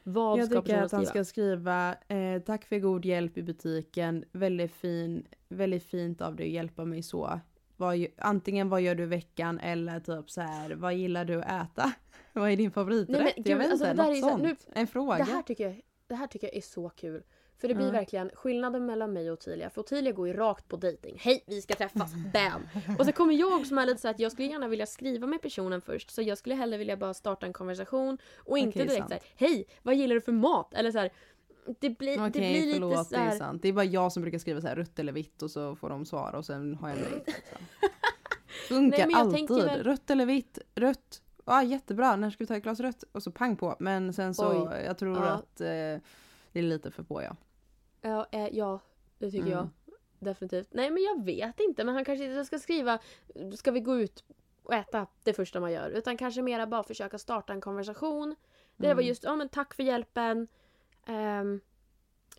Vad Jag ska tycker att han skriva? ska skriva eh, tack för god hjälp i butiken. Väldigt fin, väldigt fint av dig att hjälpa mig så. Vad, antingen vad gör du i veckan eller typ så här vad gillar du att äta? (laughs) vad är din favoriträtt? Nej, men gud, jag vet alltså, inte, något sånt. nu- en fråga. Det här, tycker jag, det här tycker jag är så kul. För det blir Ja. verkligen skillnaden mellan mig och Ottilia. För Ottilia går ju rakt på dating. Hej, vi ska träffas. (laughs) Bam! Och så kommer jag som är lite så att jag skulle gärna vilja skriva med personen först. Så jag skulle hellre vilja bara starta en konversation. Och inte Okej, direkt sant. så här, hej, vad gillar du för mat? Eller så här, det blir, Okej det blir lite förlåt så det är här, sant. Det är bara jag som brukar skriva så här rött eller vitt och så får de svara och sen har jag. Liksom. (laughs) Funkar Nej, alltid. väl- Rött eller vitt? Rött. Ja jättebra, när ska vi ta ett glas rött? Och så pang på. Men sen så, Oj. jag tror Ja. att eh, det är lite för på ja. Ja, eh, ja det tycker Mm. jag. Definitivt. Nej men jag vet inte. Men han kanske inte ska skriva Ska vi gå ut och äta det första man gör. Utan kanske mera bara försöka starta en konversation. Det var Mm. just, ja men tack för hjälpen. Ehm,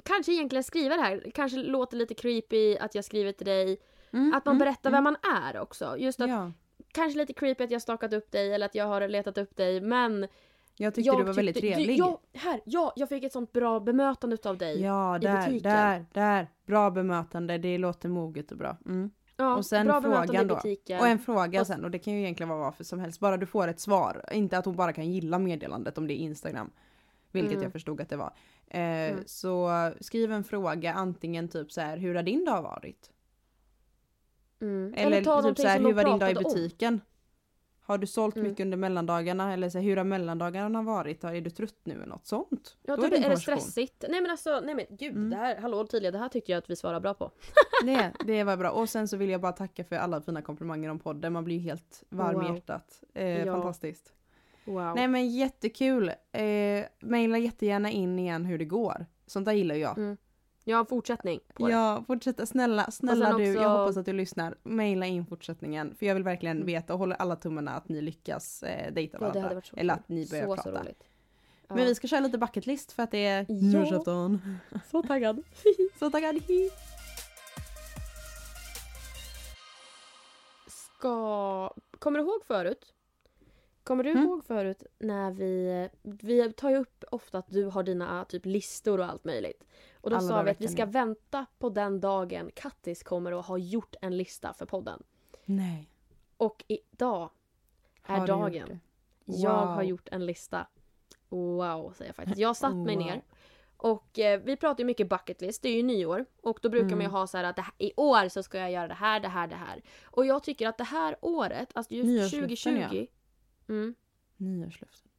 kanske egentligen skriva det här. Kanske låter lite creepy att jag skriver till dig. Mm, Att man mm, berättar vem man är också. Just att Ja. kanske lite creepy att jag stakat upp dig eller att jag har letat upp dig men Jag tyckte du var väldigt tyckte- trevlig. Du, ja, här, ja, jag fick ett sånt bra bemötande utav dig. Ja, i där, butiken. där, där. Bra bemötande, det låter moget och bra. Mm. Ja, och sen bra frågan i då. Och en fråga Och- sen, och det kan ju egentligen vara vad som helst. Bara du får ett svar. Inte att hon bara kan gilla meddelandet om det är Instagram. Vilket Mm. jag förstod att det var. Eh, Mm. Så skriv en fråga, antingen typ så här, hur har din dag varit? Mm. Eller, ta typ så här, hur var din dag i pratade om. butiken? Har du sålt Mm. mycket under mellandagarna? Eller så här, hur har mellandagarna varit? Är du trött nu eller något sånt? Ja, Då typ, det en är det stressigt? Nej men alltså, nej men gud, Mm. det här, hallå tydligen, det här tyckte jag att vi svarade bra på. (laughs) Det, det var bra. Och sen så vill jag bara tacka för alla fina komplimanger om podden. Man blir ju helt varm i Wow. hjärtat. Eh, Ja. Fantastiskt. Wow. Nej men jättekul. Eh, maila jättegärna in igen hur det går. Sånt där gillar jag. Mm. En fortsättning på. Ja, fortsätta. Snälla, snälla Och du. Jag också- hoppas att du lyssnar. Maila in fortsättningen. För jag vill verkligen Mm. veta och håller alla tummarna att ni lyckas eh, dejta Ja, varandra. Eller att ni börjar så, prata. Så roligt. Ja. Men vi ska köra lite bucket list för att det är Ja. nyårsafton. (laughs) Så taggad. (laughs) Så taggad. Ska... Kommer du ihåg förut? Kommer du Mm. ihåg förut när vi... Vi tar ju upp ofta att du har dina typ listor och allt möjligt. Och då Alla sa vi att vi ska ja. vänta på den dagen Kattis kommer att ha gjort en lista för podden. Nej. Och idag är Har dagen. det? Jag Wow. har gjort en lista. Wow, säger jag faktiskt. Jag satt mig Wow. ner. Och eh, vi pratar ju mycket bucket list, det är ju nyår. Och då brukar man ju Mm. ha så här att det här, i år så ska jag göra det här, det här, det här. Och jag tycker att det här året, alltså just Nyårslöften, 2020. Mm, Nyårslöften.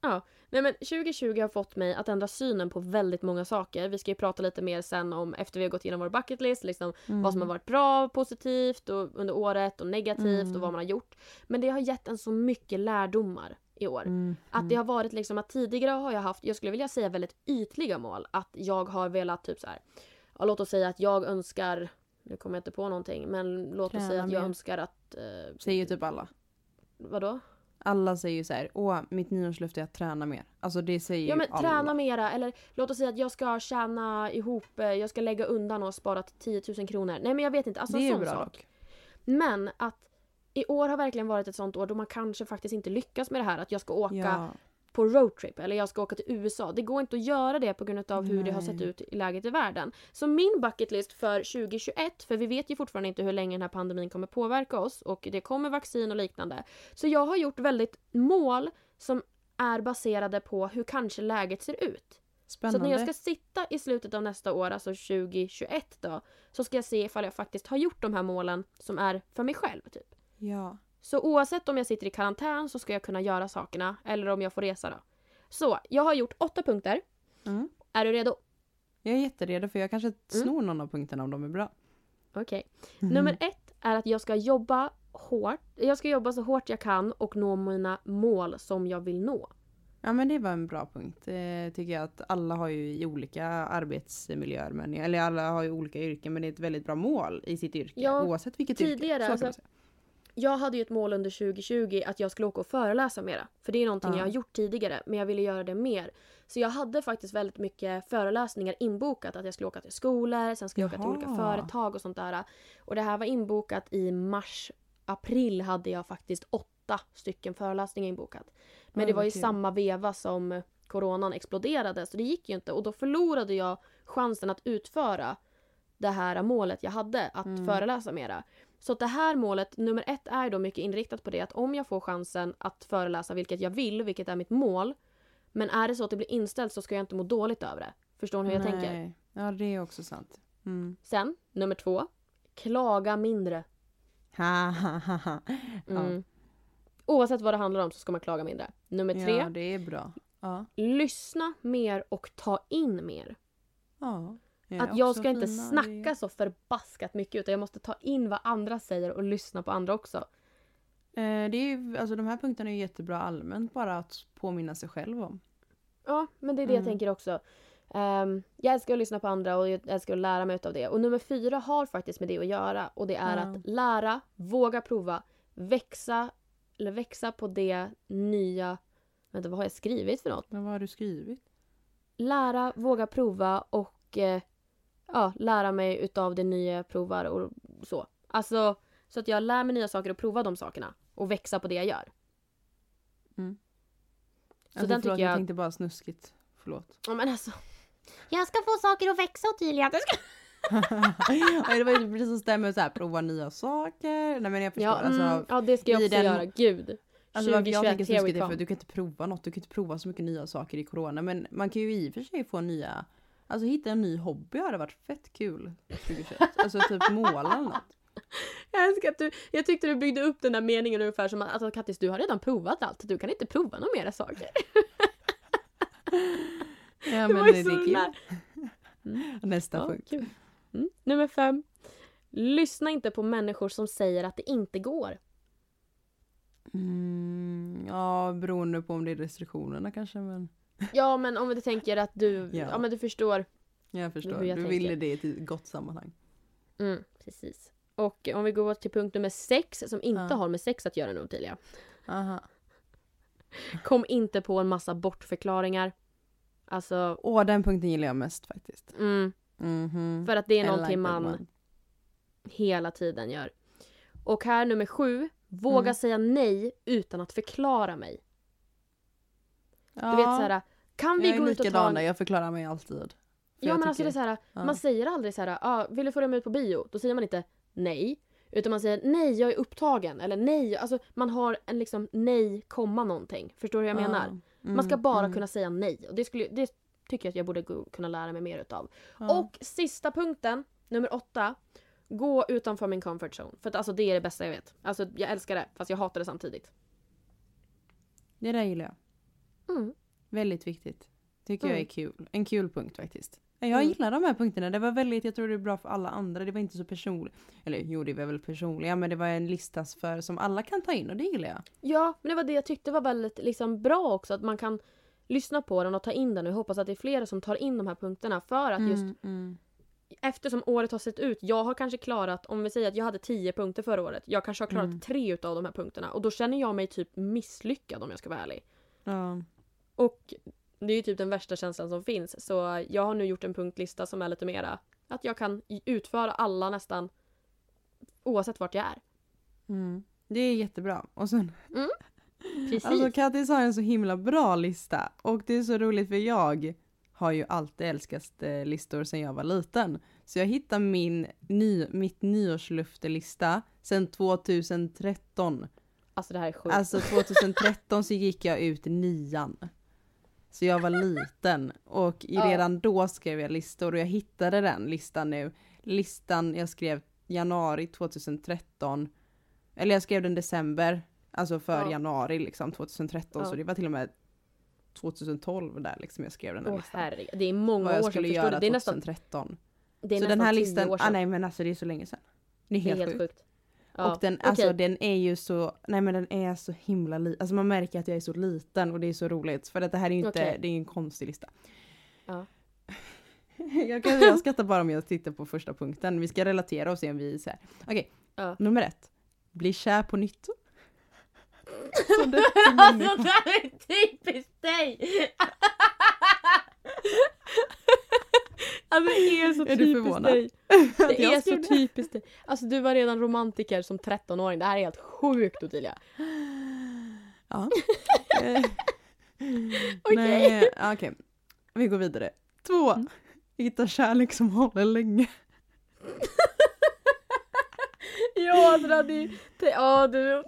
Ja. nej men 2020 har fått mig att ändra synen på väldigt många saker. Vi ska ju prata lite mer sen om, efter vi har gått igenom vår bucket list, liksom vad som har varit bra, positivt och under året och negativt Mm. och vad man har gjort. Men det har gett en så mycket lärdomar i år. Mm. Att det har varit liksom att tidigare har jag haft, jag skulle vilja säga väldigt ytliga mål. Att jag har velat typ så här. Ja, låt oss säga att jag önskar, nu kommer jag inte på någonting, men låt oss säga att jag mer. önskar att... Eh, Säger typ alla. Vadå? Alla säger ju så här, åh mitt nyårslöfte är att träna mer. Alltså det säger Ja ju men alla. träna mera eller låt oss säga att jag ska tjäna ihop, eh, jag ska lägga undan och spara till 10 000 kronor. Nej men jag vet inte, alltså det en är sån bra sak. dock. Men att i år har verkligen varit ett sånt år då man kanske faktiskt inte lyckas med det här att jag ska åka Ja. På roadtrip eller jag ska åka till USA. Det går inte att göra det på grund av hur det har sett Nej. ut i läget i världen. Så min bucket list för 2021, för vi vet ju fortfarande inte hur länge den här pandemin kommer påverka oss och det kommer vaccin och liknande. Så jag har gjort väldigt mål som är baserade på hur kanske läget ser ut. Så Spännande. att när jag ska sitta i slutet av nästa år, alltså 2021 då, så ska jag se ifall jag faktiskt har gjort de här målen som är för mig själv. Typ. Ja. Så oavsett om jag sitter i karantän så ska jag kunna göra sakerna eller om jag får resa då. Så, jag har gjort åtta punkter. Mm. Är du redo? Jag är jätteredo för jag kanske Mm. snor någon av punkterna om de är bra. Okej. Nummer ett är att jag ska jobba hårt. Jag ska jobba så hårt jag kan och nå mina mål som jag vill nå. Ja men det var en bra punkt. Det tycker jag att alla har ju i olika arbetsmiljöer. Men, eller alla har ju olika yrken men det är ett väldigt bra mål i sitt yrke. Ja, oavsett vilket tidigare, yrke. Så alltså-. Jag hade ju ett mål under 2020 att jag skulle åka och föreläsa mera. För det är någonting Ja. jag har gjort tidigare men jag ville göra det mer. Så jag hade faktiskt väldigt mycket föreläsningar inbokat. Att jag skulle åka till skolor, sen skulle jag åka till olika företag och sånt där. Och det här var inbokat i mars, april hade jag faktiskt åtta stycken föreläsningar inbokat. Men Oj, det var ju kul. samma veva som coronan exploderade så det gick ju inte. Och då förlorade jag chansen att utföra det här målet jag hade att Mm. föreläsa mera. Så det här målet, nummer ett, är då mycket inriktat på det att om jag får chansen att föreläsa, vilket jag vill, vilket är mitt mål. Men är det så att det blir inställt så ska jag inte må dåligt över det. Förstår ni hur jag tänker? Nej. Ja det är också sant. Mm. Sen, nummer två. Klaga mindre. Ha, ha, ha, ha. Ja. Mm. Oavsett vad det handlar om så ska man klaga mindre. Nummer tre. ja det är bra. Ja. Lyssna mer och ta in mer. ja. Att jag ska inte fina snacka så förbaskat mycket utan jag måste ta in vad andra säger och lyssna på andra också. Eh, det är ju, alltså de här punkterna är ju jättebra allmänt bara att påminna sig själv om. Ja, men det är det jag Mm. tänker också. Ehm, jag älskar att lyssna på andra och jag älskar att lära mig av det. Och nummer fyra har faktiskt med det att göra. Och det är Ja. att lära, våga prova, växa, eller växa på det nya... Vänta, vad har jag skrivit för något? Men vad har du skrivit? Lära, våga prova och eh, ja, lära mig utav det nya jag provar och så. Alltså, så att jag lär mig nya saker och provar de sakerna. Och växa på det jag gör. Mm. Så Alltså, den förlåt, tycker jag... jag tänkte bara snuskigt. Förlåt. Ja, men alltså. Jag ska få saker att växa Ottilia. Det ska... (laughs) Ja, det var ju precis det med så här, prova nya saker. Nej men jag förstår. Ja, alltså, mm, ja, det ska jag också den- göra. Gud. Alltså varför jag 2021, tänker snuskigt är för du kan inte prova något. Du kan inte prova så mycket nya saker i corona. Men man kan ju i och för sig få nya, alltså hitta en ny hobby hade varit fett kul 2021. Alltså typ måla eller något. (laughs) Jag älskar att du, jag tyckte du byggde upp den där meningen ungefär som att alltså, Kattis du har redan provat allt, du kan inte prova några mera saker. (laughs) Ja Det men var det, ju är kul. Mm. Nästa Ja, punkt. Mm. Nummer fem. Lyssna inte på människor som säger att det inte går. Mm, ja beroende på om det är restriktionerna kanske men. Ja men om du tänker att du, ja, Ja. men du förstår. Jag förstår. Hur jag du tänker. ville det i ett gott sammanhang. Mm, precis. Och om vi går till punkt nummer sex som inte Ja. har med sex att göra nu Ottilia. Aha. Kom inte på en massa bortförklaringar. Alltså, Åh den punkten gillar jag mest faktiskt. mm, Mhm. för att det är I någonting like man hela tiden gör. Och här nummer sju. Våga Mm. säga nej utan att förklara mig. Ja, Du vet såhär, kan vi jag är gå ut och ta likadan en... där, jag förklarar mig alltid. Ja jag men alltså det är tycker- såhär, ja. man säger aldrig såhär, ah, vill du följa med ut på bio? Då säger man inte nej. Utan man säger nej, jag är upptagen. Eller nej, alltså man har en liksom nej, komma någonting. Förstår du hur jag Ja. menar? Mm, Man ska bara mm, kunna säga nej. Och det, skulle, det tycker jag att jag borde kunna lära mig mer utav. ja. Och sista punkten, nummer åtta. Gå utanför min comfort zone. För att alltså det är det bästa jag vet. Alltså jag älskar det, fast jag hatar det samtidigt. Det där gillar jag. Mm. Väldigt viktigt. Tycker jag Mm. är kul. En kul punkt faktiskt. Jag Mm. gillar de här punkterna. Det var väldigt, jag tror det är bra för alla andra. Det var inte så personligt. Eller jo, det var väl personliga, men det var en lista för som alla kan ta in och det gillar jag. Ja, men det var det jag tyckte var väldigt liksom, bra också. Att man kan lyssna på den och ta in den. Och jag hoppas att det är flera som tar in de här punkterna. För att just Mm, mm. eftersom året har sett ut. Jag har kanske klarat, om vi säger att jag hade 10 punkter förra året. Jag kanske har klarat Mm. tre utav de här punkterna. Och då känner jag mig typ misslyckad om jag ska vara ärlig. Ja. Och det är ju typ den värsta känslan som finns. Så jag har nu gjort en punktlista som är lite mera att jag kan utföra alla nästan oavsett vart jag är. Mm. Det är jättebra. Och sen, (laughs) Precis. alltså Kattis har en så himla bra lista. Och det är så roligt för jag har ju alltid älskat eh, listor sedan jag var liten. Så jag hittade min ny, mitt nyårsluftelista sedan 2013. Alltså det här är sjukt. Alltså 2013 så gick jag ut nian. Så jag var liten och redan då skrev jag listor och jag hittade den listan nu. Listan jag skrev januari 2013. Eller jag skrev den december. Alltså för Ja. januari liksom 2013 Ja. så det var till och med 2012 där liksom jag skrev den här Åh listan. herregud. Det är många Vad jag år sedan skulle förstår göra. Det är nästan, 2013. det är så nästan den här listan, ah, sedan. nej men alltså det är så länge sedan. Det är det är helt, helt sjukt. sjukt. Ja. Och den, okej. alltså, den är ju så, nej men den är så himla liten. Alltså man märker att jag är så liten och det är så roligt. För att det här är ju inte, Okej. det är ju en konstig lista. Ja. (laughs) jag, kan, jag (laughs) skrattar bara om jag tittar på första punkten. Vi ska relatera och se om vi är så här. Okej, Ja. nummer ett. Bli kär på nytt. (laughs) Så det, Alltså det här är typiskt dig! Alltså det är så Är du typiskt dig. (laughs) Det är så det? typiskt dig. Alltså du var redan romantiker som 13-åring. Det här är helt sjukt Ottilia. (gasps) Ja. (laughs) Eh, Okej. Ja, okej. Vi går vidare. Två. Mm. Hitta kärlek som håller länge. (laughs) Ja det hade ju... Ja du...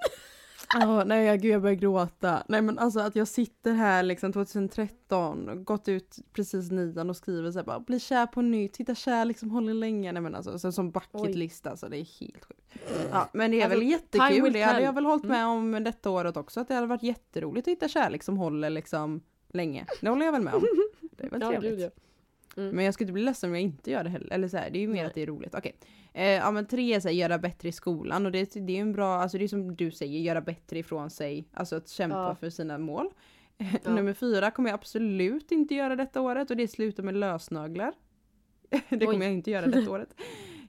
Ja, nej jag, gud, jag börjar gråta. Nej men alltså att jag sitter här liksom 2013, gått ut precis nian och skriver så här bara bli kär på nytt, hitta kärlek som håller länge. Nej men alltså så, som bucket Oj. list alltså det är helt sjukt. Ja men det är Alltså, väl jättekul, det hade jag väl hållit Mm. med om detta året också att det hade varit jätteroligt att hitta kärlek som håller liksom länge. Det håller jag väl med om. (laughs) Det är väl Ja, trevligt. gud, ja. Mm. Men jag skulle inte bli ledsen om jag inte gör det heller. Eller så här, det är ju mer Nej. att det är roligt. Okej. Eh, ja men tre är så här, göra bättre i skolan och det, det är ju en bra, alltså det är som du säger, göra bättre ifrån sig. Alltså att kämpa Ja. för sina mål. (laughs) Ja. Nummer fyra kommer jag absolut inte göra detta året och det är sluta med lösnaglar. (laughs) det kommer Oj. jag inte göra detta (laughs) året.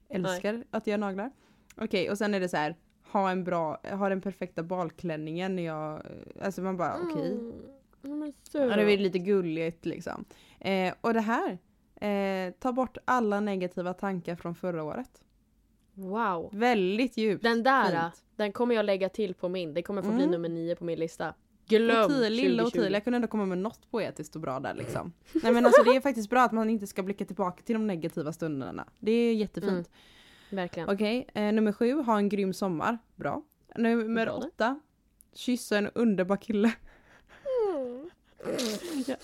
Älskar att göra naglar. Okej och sen är det så här, ha en bra, ha den perfekta balklänningen när jag, alltså man bara okej. Mm. Ja, det är lite gulligt liksom. Eh, och det här, eh, ta bort alla negativa tankar från förra året. Wow. Väldigt djupt. Den där, fint. den kommer jag lägga till på min. Det kommer få bli Mm. nummer nio på min lista. Glöm Ottilia, lilla 2020. Ottilia kunde ändå komma med något poetiskt och bra där liksom. (laughs) Nej men alltså det är faktiskt bra att man inte ska blicka tillbaka till de negativa stunderna. Det är jättefint. Mm. Verkligen. Okej, eh, nummer sju, ha en grym sommar. Bra. Nummer Bra åtta, kyssa en underbar kille. (laughs) Ja.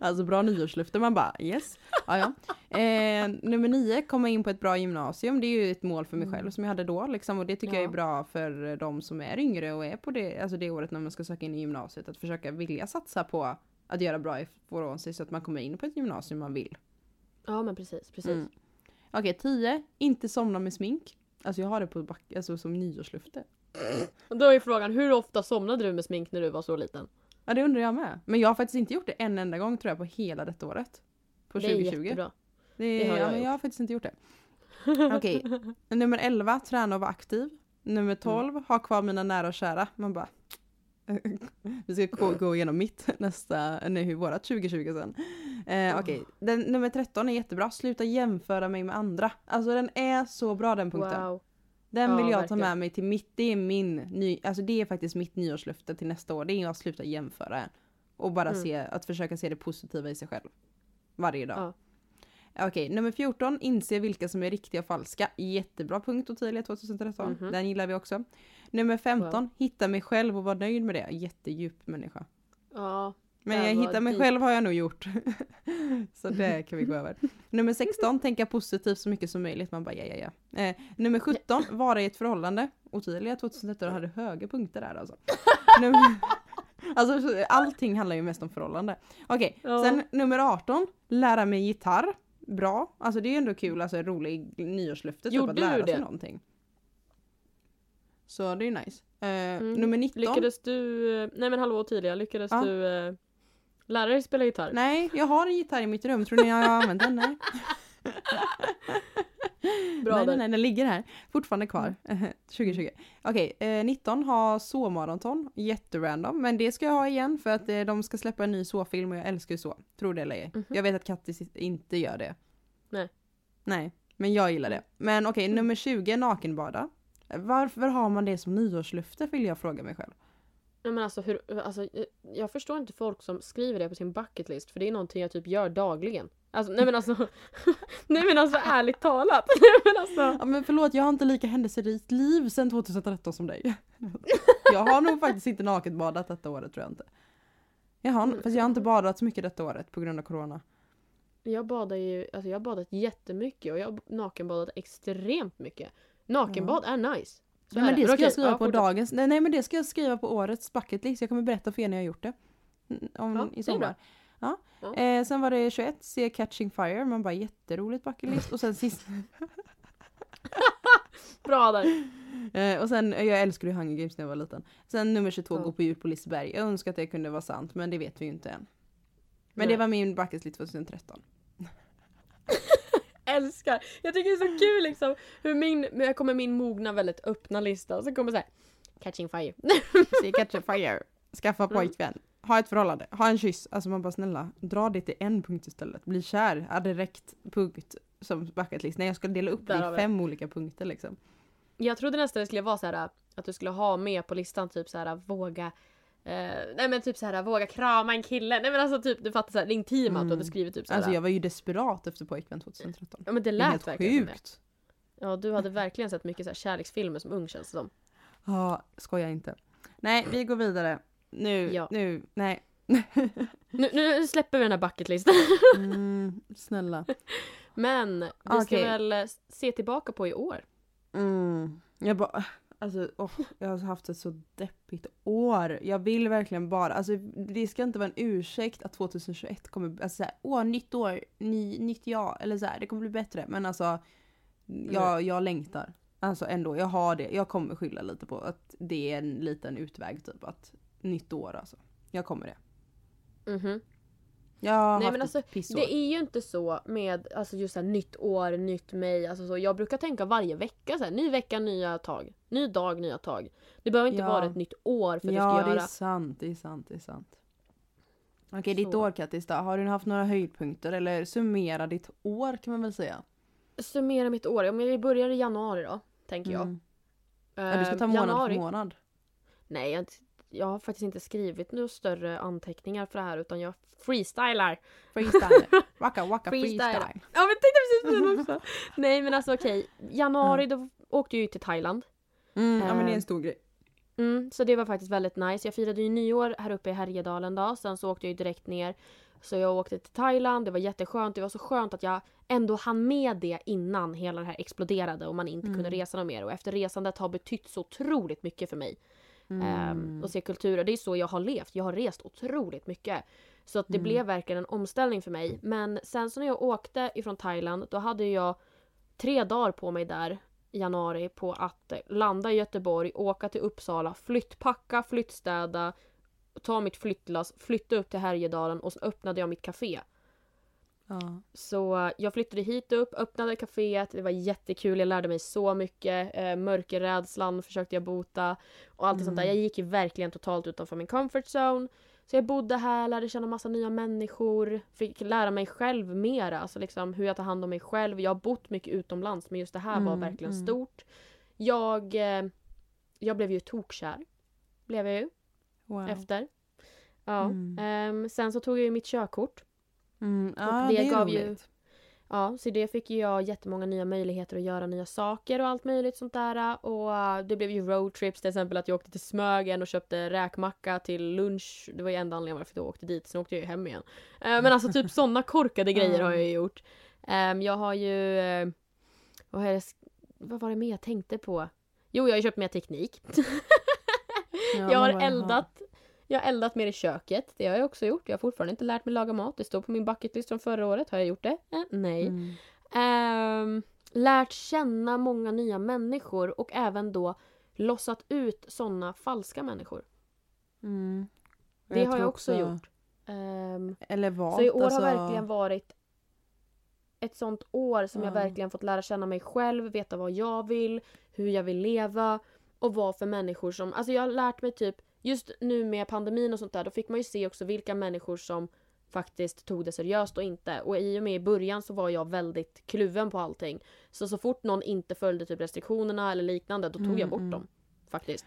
Alltså bra nyårslöfte, man bara yes. Ja, ja. Eh, nummer nio, komma in på ett bra gymnasium. Det är ju ett mål för mig Mm. själv som jag hade då. Liksom, och det tycker jag är Ja. bra för de som är yngre och är på det, alltså det året när man ska söka in i gymnasiet. Att försöka vilja satsa på att göra bra ifrån sig så att man kommer in på ett gymnasium man vill. Ja men precis, precis. Mm. Okej, 10. Inte somna med smink. Alltså jag har det på back, alltså som nyårslöfte. Då är frågan, hur ofta somnade du med smink när du var så liten? Ja det undrar jag med. Men jag har faktiskt inte gjort det en enda gång tror jag på hela detta året. På det är 2020. jättebra. Det, Det har ja, jag men gjort. jag har faktiskt inte gjort det. (laughs) Okej, nummer 11, träna och vara aktiv. Nummer 12, ha kvar mina nära och kära. Man bara... (laughs) Vi ska gå, gå igenom mitt (laughs) nästa, nej vårat 2020 sen. Eh, Okej, Den- nummer 13 är jättebra. Sluta jämföra mig med andra. Alltså den är så bra den punkten. Wow. Den Ja, vill jag ta verkligen. med mig till mitt, det är min, ny, alltså det är faktiskt mitt nyårslöfte till nästa år. Det är att sluta jämföra. Och bara Mm. se, att försöka se det positiva i sig själv. Varje dag. Ja. Okej, nummer 14. Inse vilka som är riktiga och falska. Jättebra punkt Ottilia 2013. Mhm. Den gillar vi också. Nummer 15. Hitta mig själv och vara nöjd med det. Jättedjup människa. Ja. Men jag var hitta mig deep. själv har jag nog gjort. (laughs) så det kan vi gå över. Nummer 16, tänka positivt så mycket som möjligt. Man bara ja ja ja. Eh, nummer 17, vara i ett förhållande. Ottilia 2013 hade höga punkter där alltså. nummer, (laughs) alltså allting handlar ju mest om förhållande. Okej, Ja. sen nummer 18, lära mig gitarr. Bra, alltså det är ju ändå kul, alltså rolig nyårslöfte typ att lära sig det? någonting. Så det är nice. Eh, Mm. Nummer 19. Lyckades du, nej men hallå Tilia, lyckades Ja. du eh, lära dig spela gitarr? Nej, jag har en gitarr i mitt rum. Tror ni jag har använt den? Nej. (laughs) Bra nej, där. nej, nej, den ligger här. Fortfarande kvar. (laughs) 2020. Okej, eh, 19 ha så-maraton. Jätterandom. Men det ska jag ha igen för att eh, de ska släppa en ny så-film och jag älskar ju så. Tror det eller ej. Mhm. Jag vet att Kattis inte gör det. Nej. Nej, men jag gillar det. Men okej, nummer 20 nakenbada. Varför har man det som nyårslöfte vill jag fråga mig själv. Nej men alltså, hur, alltså eh, jag förstår inte folk som skriver det på sin bucket list för det är någonting jag typ gör dagligen. Alltså nej men alltså, (laughs) nej men alltså ärligt talat. (laughs) Nej men alltså. Ja men förlåt, jag har inte lika händelserikt liv sedan 2013 som dig. (laughs) jag har nog faktiskt inte nakenbadat detta året tror jag inte. Jag har, fast jag har inte badat så mycket detta året på grund av corona. Jag badar ju, alltså jag har badat jättemycket och jag har nakenbadat extremt mycket. Nakenbad är nice. Är men det ska Okej, jag skriva ja, på fortsätt. dagens, nej, nej men det ska jag skriva på årets bucket list. Jag kommer berätta för er när jag har gjort det. Mm, Om, Ja, I sommar. Ja. Ja. Eh, sen var det 21, se Catching Fire. Man bara jätteroligt bucket list. Och sen sist, (laughs) Bra där. eh, och sen, jag älskade ju Hunger Games när jag var liten. Sen nummer 22, Ja. gå på djur på Liseberg. Jag önskar att det kunde vara sant men det vet vi ju inte än. Men Nej. det var min bucket list 2013. Älskar. Jag tycker det är så kul liksom hur min, jag kommer min mogna väldigt öppna lista och så kommer så här Catching fire. (laughs) Se Catching Fire. Skaffa Mm. pojkvän. Ha ett förhållande. Ha en kyss. Alltså man bara snälla, dra det till en punkt istället. Bli kär. Ja, direkt punkt som bucket list. Nej jag ska dela upp det i fem olika punkter liksom. Jag trodde nästan det skulle vara så här att du skulle ha med på listan typ så här våga eh, nej men typ så här våga krama en kille. Nej men alltså typ du fattar så här det intima att du hade Mm. skrivit typ så här. Alltså jag var ju desperat efter pojkvän 2013. Ja men det Det lät helt verkligen det. sjukt. Ja du hade verkligen sett mycket så här kärleksfilmer som ung känns det som. Ja, skoja inte. Nej, vi går vidare. Nu, Ja. nu, nej. Nu, nu släpper vi den här bucketlisten. Mm, snälla. Men vi ska Okej. väl se tillbaka på i år. Mm. Jag bara, alltså åh, jag har haft ett så deppigt år. Jag vill verkligen bara, alltså det ska inte vara en ursäkt att 2021 kommer, alltså såhär, åh nytt år, ny, nytt jag, eller såhär, det kommer bli bättre. Men alltså, jag, jag längtar. Alltså ändå, jag har det, jag kommer skylla lite på att det är en liten utväg typ, att nytt år alltså. Jag kommer det. Mhm. Har Nej, men alltså. Det är ju inte så med alltså just så här, nytt år, nytt mig. Alltså så, jag brukar tänka varje vecka så här, ny vecka, nya tag. Ny dag, nya tag. Det behöver inte Ja. vara ett nytt år för att ja, du ska det göra. är sant, det är sant, det är sant. Okej, ditt Så. år Kattis då. Har du haft några höjdpunkter eller summera ditt år kan man väl säga? Summera mitt år. Om vi börjar i januari då, tänker jag. Mm. Ja, du ska ta Eh, månad januari. för månad. Nej, jag, jag har faktiskt inte skrivit några större anteckningar för det här utan jag freestylar. Freestyle. (laughs) Waka waka Freestyle. freestyle. Ja men tänkte precis på den också. Nej men alltså okej, januari då åkte jag ju till Thailand. Mm, ja men det är en stor grej. Mm, så det var faktiskt väldigt nice. Jag firade ju nyår här uppe i Härjedalen då. Sen så åkte jag ju direkt ner. Så jag åkte till Thailand. Det var jätteskönt. Det var så skönt att jag ändå hann med det innan hela det här exploderade och man inte kunde Mm. resa något mer. Och efter resandet har betytt så otroligt mycket för mig. Mm. Ehm, och se kulturer. Det är så jag har levt. Jag har rest otroligt mycket. Så att det Mm. blev verkligen en omställning för mig. Men sen så när jag åkte ifrån Thailand då hade jag tre dagar på mig där i januari på att eh, landa i Göteborg, åka till Uppsala, flyttpacka, flyttstäda, ta mitt flyttlass, flytta upp till Härjedalen och så öppnade jag mitt café. Ja. Så jag flyttade hit upp, öppnade kaféet, det var jättekul, jag lärde mig så mycket. Eh, mörkerrädslan försökte jag bota och allt sånt där. Mm. Jag gick ju verkligen totalt utanför min comfort zone. Så jag bodde här, lärde känna massa nya människor, fick lära mig själv mera, alltså liksom hur jag tar hand om mig själv. Jag har bott mycket utomlands men just det här var Mm, verkligen mm. stort. Jag, eh, jag blev ju tokkär. Blev jag ju Wow. efter. Ja. Mm. ehm, sen så tog jag ju mitt körkort. Mm. Ja, det det, gav ju- roligt. Ja, så det fick ju jag jättemånga nya möjligheter att göra nya saker och allt möjligt sånt där. Och eh, det blev ju roadtrips till exempel att jag åkte till Smögen och köpte räkmacka till lunch. Det var ju enda anledningen varför jag åkte dit, sen åkte jag ju hem igen. Eh, Men alltså typ (laughs) sådana korkade grejer har jag ju gjort. Ehm, Jag har ju... eh, Vad, har jag, vad var det mer jag tänkte på? Jo, jag har ju köpt mer teknik. (laughs) Ja, jag har eldat. Jag har eldat mer i köket. Det har jag också gjort. Jag har fortfarande inte lärt mig laga mat. Det står på min bucketlist från förra året. Har jag gjort det? Eh, nej. Mm. Ehm, lärt känna många nya människor och även då lossat ut såna falska människor. Mm. Det har tror jag också gjort. Ehm, Eller vad? så i år alltså, har verkligen varit ett sånt år som jag Ja. verkligen fått lära känna mig själv, veta vad jag vill, hur jag vill leva och vad för människor som... Alltså jag har lärt mig typ, just nu med pandemin och sånt där, då fick man ju se också vilka människor som faktiskt tog det seriöst och inte. Och i och med i början så var jag väldigt kluven på allting. Så så fort någon inte följde typ restriktionerna eller liknande, då tog Mm, jag bort mm. dem. Faktiskt.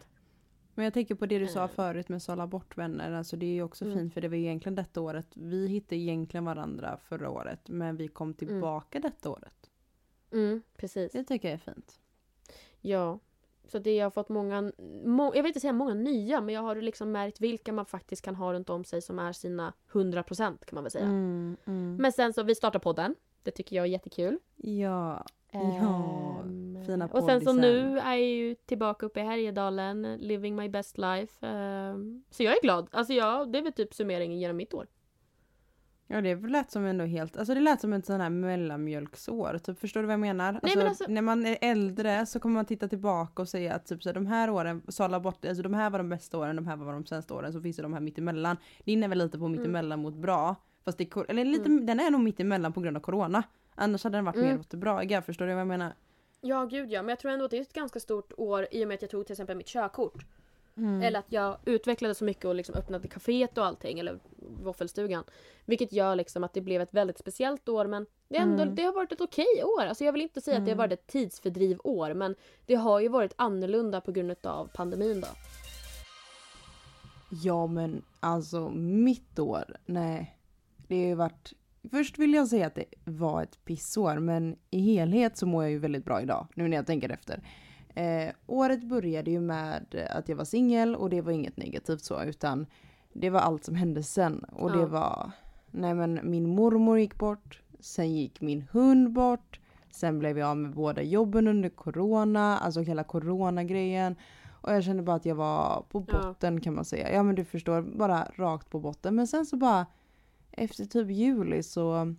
Men jag tänker på det du sa Eh. förut med sålla bort vänner. Alltså det är ju också Mm. fint för det var egentligen detta året. Vi hittade egentligen varandra förra året. Men vi kom tillbaka detta året. Mm, precis. Det tycker jag är fint. Ja. Så det jag har fått många, må, jag vill inte säga många nya, men jag har liksom märkt vilka man faktiskt kan ha runt om sig som är sina 100% kan man väl säga. Mm, mm. Men sen så, vi startar podden. Det tycker jag är jättekul. Ja. Ja, Ehm, fina Och sen så poddisen. nu är jag ju tillbaka uppe i Härjedalen, living my best life. Ehm, så jag är glad. Alltså ja, det är väl typ summeringen genom mitt år. Ja det lät som ändå helt, alltså det lät som ett sån här mellanmjölksår. Typ, förstår du vad jag menar? Alltså, men alltså- När man är äldre så kommer man titta tillbaka och säga att typ, så här, de här åren, sålla bort, alltså de här var de bästa åren, de här var de sämsta åren, så finns det de här mittemellan. Det är väl lite på mittemellan mot bra. Fast det, eller lite, den är nog mittemellan på grund av corona. Annars hade den varit Mm. mer åt det bra. Förstår du vad jag menar? Ja, gud ja. Men jag tror ändå att det är ett ganska stort år i och med att jag tog till exempel mitt körkort. Mm. Eller att jag utvecklade så mycket och liksom öppnade kaféet och allting, eller våffelstugan. Vilket gör liksom att det blev ett väldigt speciellt år men det, ändå, Mm. det har varit ett okej år. Alltså jag vill inte säga att det har Mm. varit ett tidsfördrivår men det har ju varit annorlunda på grund av pandemin då. Ja men alltså mitt år, nej. Det har ju varit, först vill jag säga att det var ett pissår men i helhet så mår jag ju väldigt bra idag nu när jag tänker efter. Eh, året började ju med att jag var singel och det var inget negativt så utan det var allt som hände sen och Ja. det var, nej men min mormor gick bort, sen gick min hund bort, sen blev jag av med båda jobben under corona, alltså hela coronagrejen. Och jag kände bara att jag var på Ja. botten kan man säga. Ja men du förstår, bara rakt på botten. Men sen så bara efter typ juli så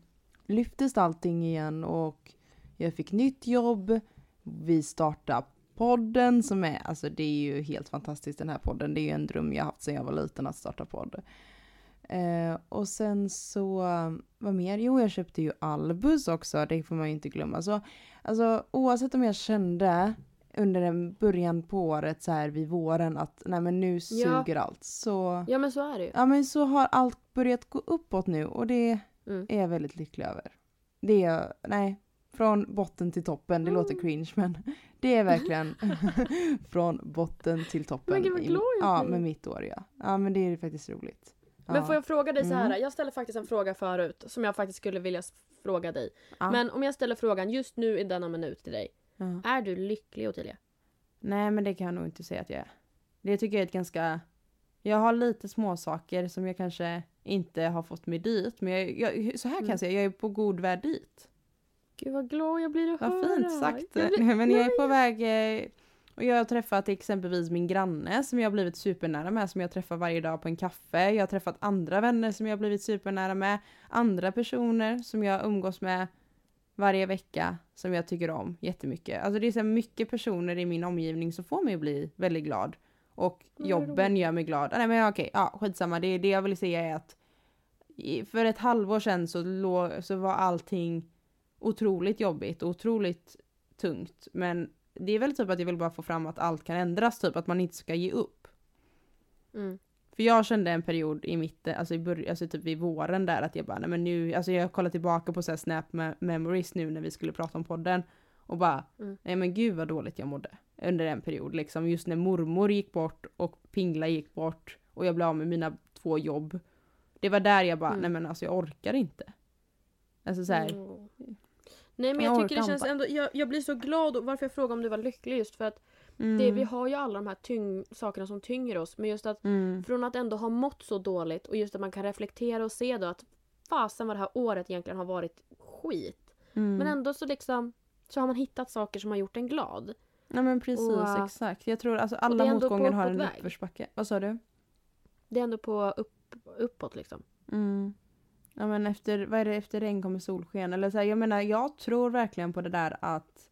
lyftes allting igen och jag fick nytt jobb. Vi startade podden som är, alltså det är ju helt fantastiskt den här podden. Det är ju en dröm jag haft sedan jag var liten att starta podd. Eh, och sen så, vad mer? Jo jag köpte ju Albus också, det får man ju inte glömma. Så, alltså oavsett om jag kände under början på året så här vid våren att nej men nu Ja. suger allt. Så, Ja men så är det ju. ja men så har allt börjat gå uppåt nu och det Mm. är jag väldigt lycklig över. Det är jag, nej. Från botten till toppen, det låter Mm. cringe men (laughs) det är verkligen (laughs) från botten till toppen. Men gud, vad glad Ja, med mitt år ja. Ja men det är faktiskt roligt. Ja. Men får jag fråga dig så här? Mm. Jag ställde faktiskt en fråga förut som jag faktiskt skulle vilja fråga dig. Ja. Men om jag ställer frågan just nu i denna minut till dig. Ja. Är du lycklig Ottilia? Nej men det kan jag nog inte säga att jag är. Det tycker jag är ett ganska... Jag har lite små saker som jag kanske inte har fått mig dit. Men jag, jag, så här kan Mm. jag säga, jag är på god väg dit. Gud vad glad jag blir att Vad höra. fint sagt. Jag blir... Men jag är på väg eh, och jag har träffat exempelvis min granne som jag har blivit supernära med som jag träffar varje dag på en kaffe. Jag har träffat andra vänner som jag har blivit supernära med. Andra personer som jag umgås med varje vecka som jag tycker om jättemycket. Alltså det är så mycket personer i min omgivning som får mig att bli väldigt glad. Och Vad jobben gör mig glad. Ah, Nej men okej, ja skitsamma. Det, det jag vill säga är att för ett halvår sedan så, lå, så var allting otroligt jobbigt och otroligt tungt. Men det är väl typ att jag vill bara få fram att allt kan ändras, typ att man inte ska ge upp. Mm. För jag kände en period i mitten, alltså, i början, alltså typ i våren där att jag bara, nej men nu, alltså jag kollar tillbaka på så här snap me- memories nu när vi skulle prata om podden. Och bara, Mm. nej men gud vad dåligt jag mådde. Under en period liksom, just när mormor gick bort och Pingla gick bort och jag blev av med mina två jobb. Det var där jag bara, Mm. nej men alltså jag orkar inte. Alltså så här, Mm. Nej men Jag jag, tycker det känns ändå, jag, jag blir så glad och varför jag frågar om du var lycklig just för att mm, det, vi har ju alla de här tyng, sakerna som tynger oss men just att mm, från att ändå ha mått så dåligt och just att man kan reflektera och se då att fasen vad det här året egentligen har varit skit. mm. Men ändå så liksom så har man hittat saker som har gjort en glad. Nej men precis, Och- exakt. Jag tror alltså alla motgångar har en uppförsbacke. Vad sa du? Det är ändå på upp, uppåt liksom. Mm. Ja men efter, vad är det, efter regn kommer solsken. Eller så här, jag menar jag tror verkligen på det där att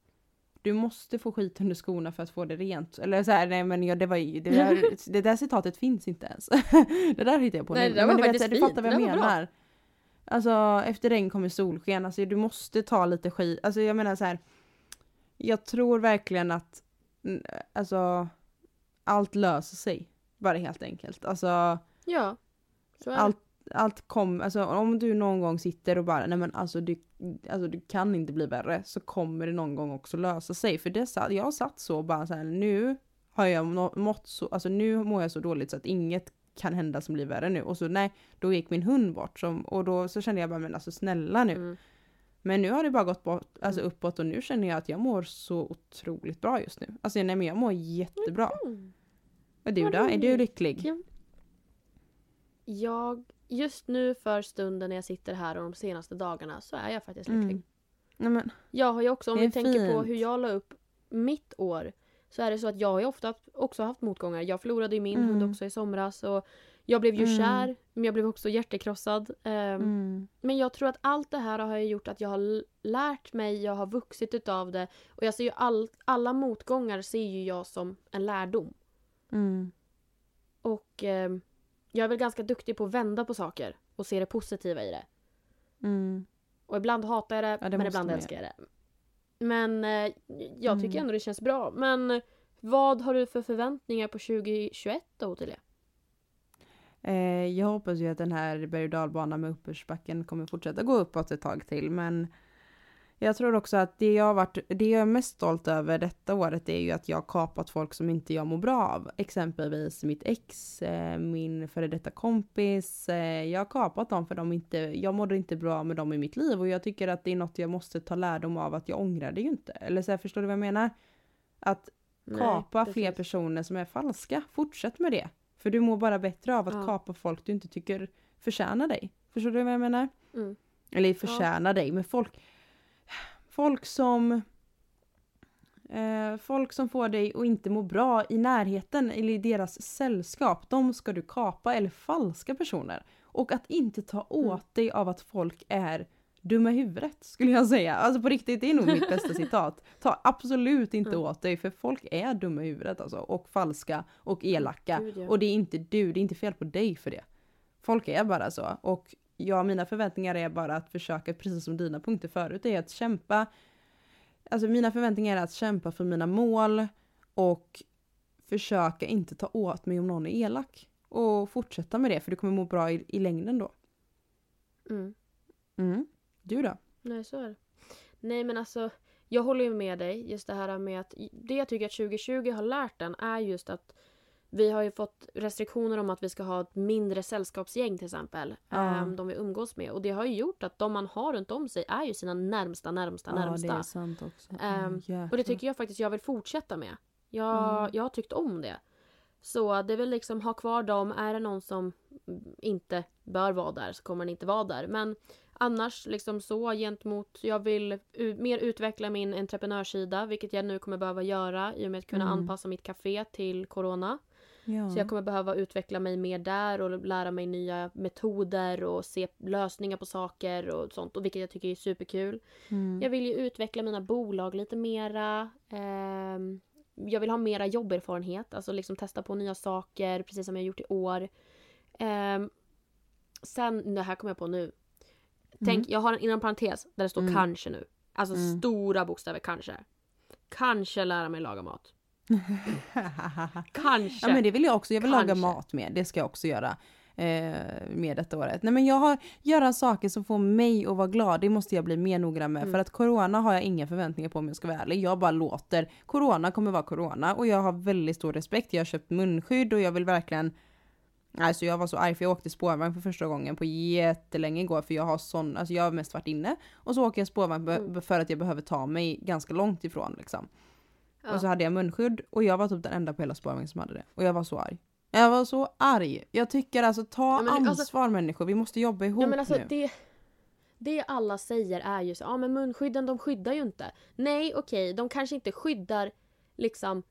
du måste få skit under skorna för att få det rent. Eller så här, nej men jag, det var ju, det där, (laughs) det där citatet finns inte ens. (laughs) det där hittade jag på Nej, nu. det där men var du, vet, du fattar vad jag var bra. menar. Alltså efter regn kommer solsken. Alltså du måste ta lite skit. Alltså jag menar så här. Jag tror verkligen att alltså allt löser sig. Bara helt enkelt. Alltså Ja. Så är allt, allt kom, alltså om du någon gång sitter och bara nej men alltså du, alltså du kan inte bli värre så kommer det någon gång också lösa sig. För det, sa- jag satt så och bara så här nu har jag må- mått så, alltså nu mår jag så dåligt så att inget kan hända som blir värre nu. Och så nej, då gick min hund bort som, och då så kände jag bara men alltså snälla nu. Mm. Men nu har det bara gått bort, alltså Mm. uppåt och nu känner jag att jag mår så otroligt bra just nu. Alltså nej men jag mår jättebra. Mm. Och du då? Är du lycklig? Ja. Jag, just nu för stunden när jag sitter här och de senaste dagarna så är jag faktiskt lycklig. Mm. Nej men, Jag har ju också, om vi tänker på fint. hur jag la upp mitt år så är det så att jag har ju ofta också haft motgångar. Jag förlorade ju min Mm. hund också i somras och jag blev ju Mm. kär men jag blev också hjärtekrossad. Ehm, mm, Men jag tror att allt det här har gjort att jag har lärt mig, jag har vuxit utav det och jag ser ju all, alla motgångar ser ju jag som en lärdom. mm. Och ehm, jag är väl ganska duktig på att vända på saker och se det positiva i det. Mm. Och ibland hatar jag det, Ja, det men ibland älskar jag det. Men eh, jag tycker Mm. ändå det känns bra. Men vad har du för förväntningar på 2021 då Ottilia? Eh, jag hoppas ju att den här berg och dalbanan med uppförsbacken kommer fortsätta gå uppåt ett tag till. Men jag tror också att det jag, varit, det jag är mest stolt över detta året är ju att jag har kapat folk som inte jag mår bra av. Exempelvis mitt ex, eh, min före detta kompis. Eh, jag har kapat dem för de inte, jag mådde inte bra med dem i mitt liv. Och jag tycker att det är något jag måste ta lärdom av att jag ångrar det ju inte. Eller så här, förstår du vad jag menar? Att kapa Nej, fler personer som är falska. Fortsätt med det. För du mår bara bättre av att Ja. kapa folk du inte tycker förtjänar dig. Förstår du vad jag menar? Mm. Eller förtjänar dig, men folk... Folk som... Eh, folk som får dig att inte må bra i närheten eller i deras sällskap, de ska du kapa eller falska personer. Och att inte ta åt Mm. dig av att folk är dumma i huvudet skulle jag säga. Alltså på riktigt, det är nog mitt bästa citat. Ta absolut inte Mm. åt dig för folk är dumma i huvudet alltså. Och falska och elaka. Gud, ja. Och det är inte du, det är inte fel på dig för det. Folk är bara så. Och ja, mina förväntningar är bara att försöka, precis som dina punkter förut, är att kämpa. Alltså mina förväntningar är att kämpa för mina mål och försöka inte ta åt mig om någon är elak. Och fortsätta med det, för du kommer må bra i, i längden då. Mm. Mm. Du då? Nej, så är det. Nej men alltså, jag håller ju med dig. Just det här med att det jag tycker att 2020 har lärt den är just att vi har ju fått restriktioner om att vi ska ha ett mindre sällskapsgäng till exempel. Ja. ehm, de vi umgås med. Och det har ju gjort att de man har runt om sig är ju sina närmsta, närmsta, Ja, närmsta. det är sant också. Mm, Och det tycker jag faktiskt jag vill fortsätta med. Jag, Mm. jag har tyckt om det. Så det vill liksom ha kvar dem. Är det någon som inte bör vara där så kommer den inte vara där. Men annars liksom så gentemot, jag vill mer utveckla min entreprenörssida vilket jag nu kommer behöva göra i och med att kunna Mm. anpassa mitt café till corona. Ja. Så jag kommer behöva utveckla mig mer där och lära mig nya metoder och se lösningar på saker och sånt. Och vilket jag tycker är superkul. Mm. Jag vill ju utveckla mina bolag lite mera. Ehm, jag vill ha mera jobberfarenhet, alltså liksom testa på nya saker, precis som jag gjort i år. Ehm, sen, det här kommer jag på nu. Tänk, jag har en inom parentes där det står Mm. kanske nu. Alltså Mm. stora bokstäver kanske. Kanske lära mig laga mat. (laughs) Kanske. Ja men det vill jag också, jag vill laga Kanske. mat med, det ska jag också göra. Eh, med detta året. Nej men jag har, göra saker som får mig att vara glad, det måste jag bli mer noggrann med. Mm. För att corona har jag inga förväntningar på om jag ska vara ärlig. Jag bara låter, corona kommer vara corona och jag har väldigt stor respekt. Jag har köpt munskydd och jag vill verkligen Alltså jag var så arg för jag åkte spårvagn för första gången på jättelänge igår för jag har sån, alltså jag har mest varit inne. Och så åker jag spårvagn Mm. för att jag behöver ta mig ganska långt ifrån liksom. Ja. Och så hade jag munskydd och jag var typ den enda på hela spårvagnen som hade det. Och jag var så arg. Jag var så arg. Jag tycker alltså ta Ja, men alltså- ansvar människor, vi måste jobba ihop Ja, men alltså, nu. det, det alla säger är ju så ja men munskydden de skyddar ju inte. Nej okej, de kanske inte skyddar liksom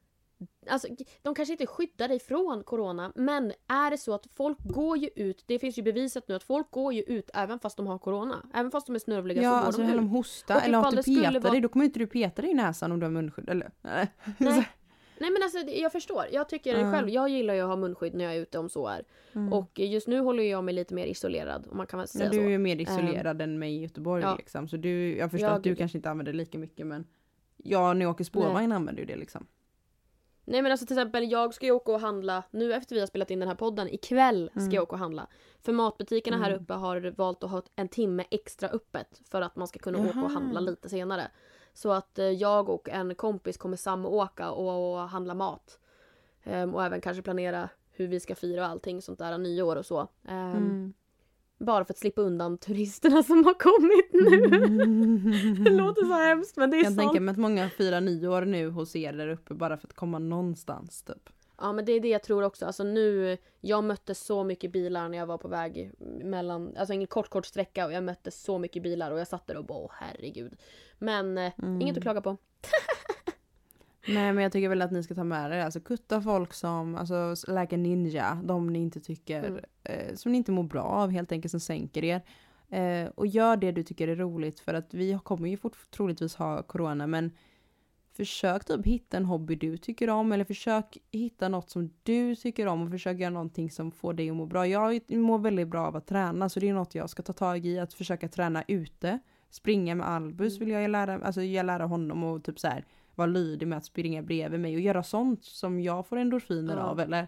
Alltså, de kanske inte skyddar dig från corona men är det så att folk går ju ut, det finns ju bevisat nu att folk går ju ut även fast de har corona. Även fast de är snörvliga Ja, så går alltså de ut. de hostar Och eller att du petar vara- dig, då kommer inte du peta dig i näsan om du har munskydd. Eller? Nej. Nej. (laughs) Nej men alltså jag förstår. Jag tycker Ja. själv, jag gillar ju att ha munskydd när jag är ute om så är. Mm. Och just nu håller jag mig lite mer isolerad om man kan säga Ja, du så. är ju mer isolerad än mig i Göteborg ja. liksom. Så du, jag förstår Ja, att du kanske inte använder lika mycket men jag när jag åker spårvagn använder ju det liksom. Nej men alltså till exempel jag ska ju åka och handla nu efter vi har spelat in den här podden. Ikväll ska Mm. jag åka och handla. För matbutikerna här Mm. uppe har valt att ha en timme extra öppet. För att man ska kunna åka och Jaha. handla lite senare. Så att eh, jag och en kompis kommer samåka och, och handla mat. Ehm, och även kanske planera hur vi ska fira och allting sånt där, nyår och så. Ehm, Mm. Bara för att slippa undan turisterna som har kommit nu. (laughs) Det låter så hemskt men det är Jag sant. tänka mig att många firar nyår nu hos er där uppe bara för att komma någonstans typ. Ja men det är det jag tror också. Alltså nu, jag mötte så mycket bilar när jag var på väg mellan, alltså en kort kort sträcka och jag mötte så mycket bilar och jag satt där och bara åh herregud. Men eh, Mm. inget att klaga på. (laughs) Nej men jag tycker väl att ni ska ta med er. Alltså kutta folk som, alltså like a ninja, de ni inte tycker, Mm. eh, som ni inte mår bra av helt enkelt, som sänker er. Eh, och gör det du tycker är roligt för att vi kommer ju fort, troligtvis ha corona men försök typ hitta en hobby du tycker om eller försök hitta något som du tycker om och försök göra någonting som får dig att må bra. Jag mår väldigt bra av att träna så det är något jag ska ta tag i, att försöka träna ute. Springa med Albus vill jag lära, alltså jag lära honom och typ så här vara lydig med att springa bredvid mig och göra sånt som jag får endorfiner Ja. av eller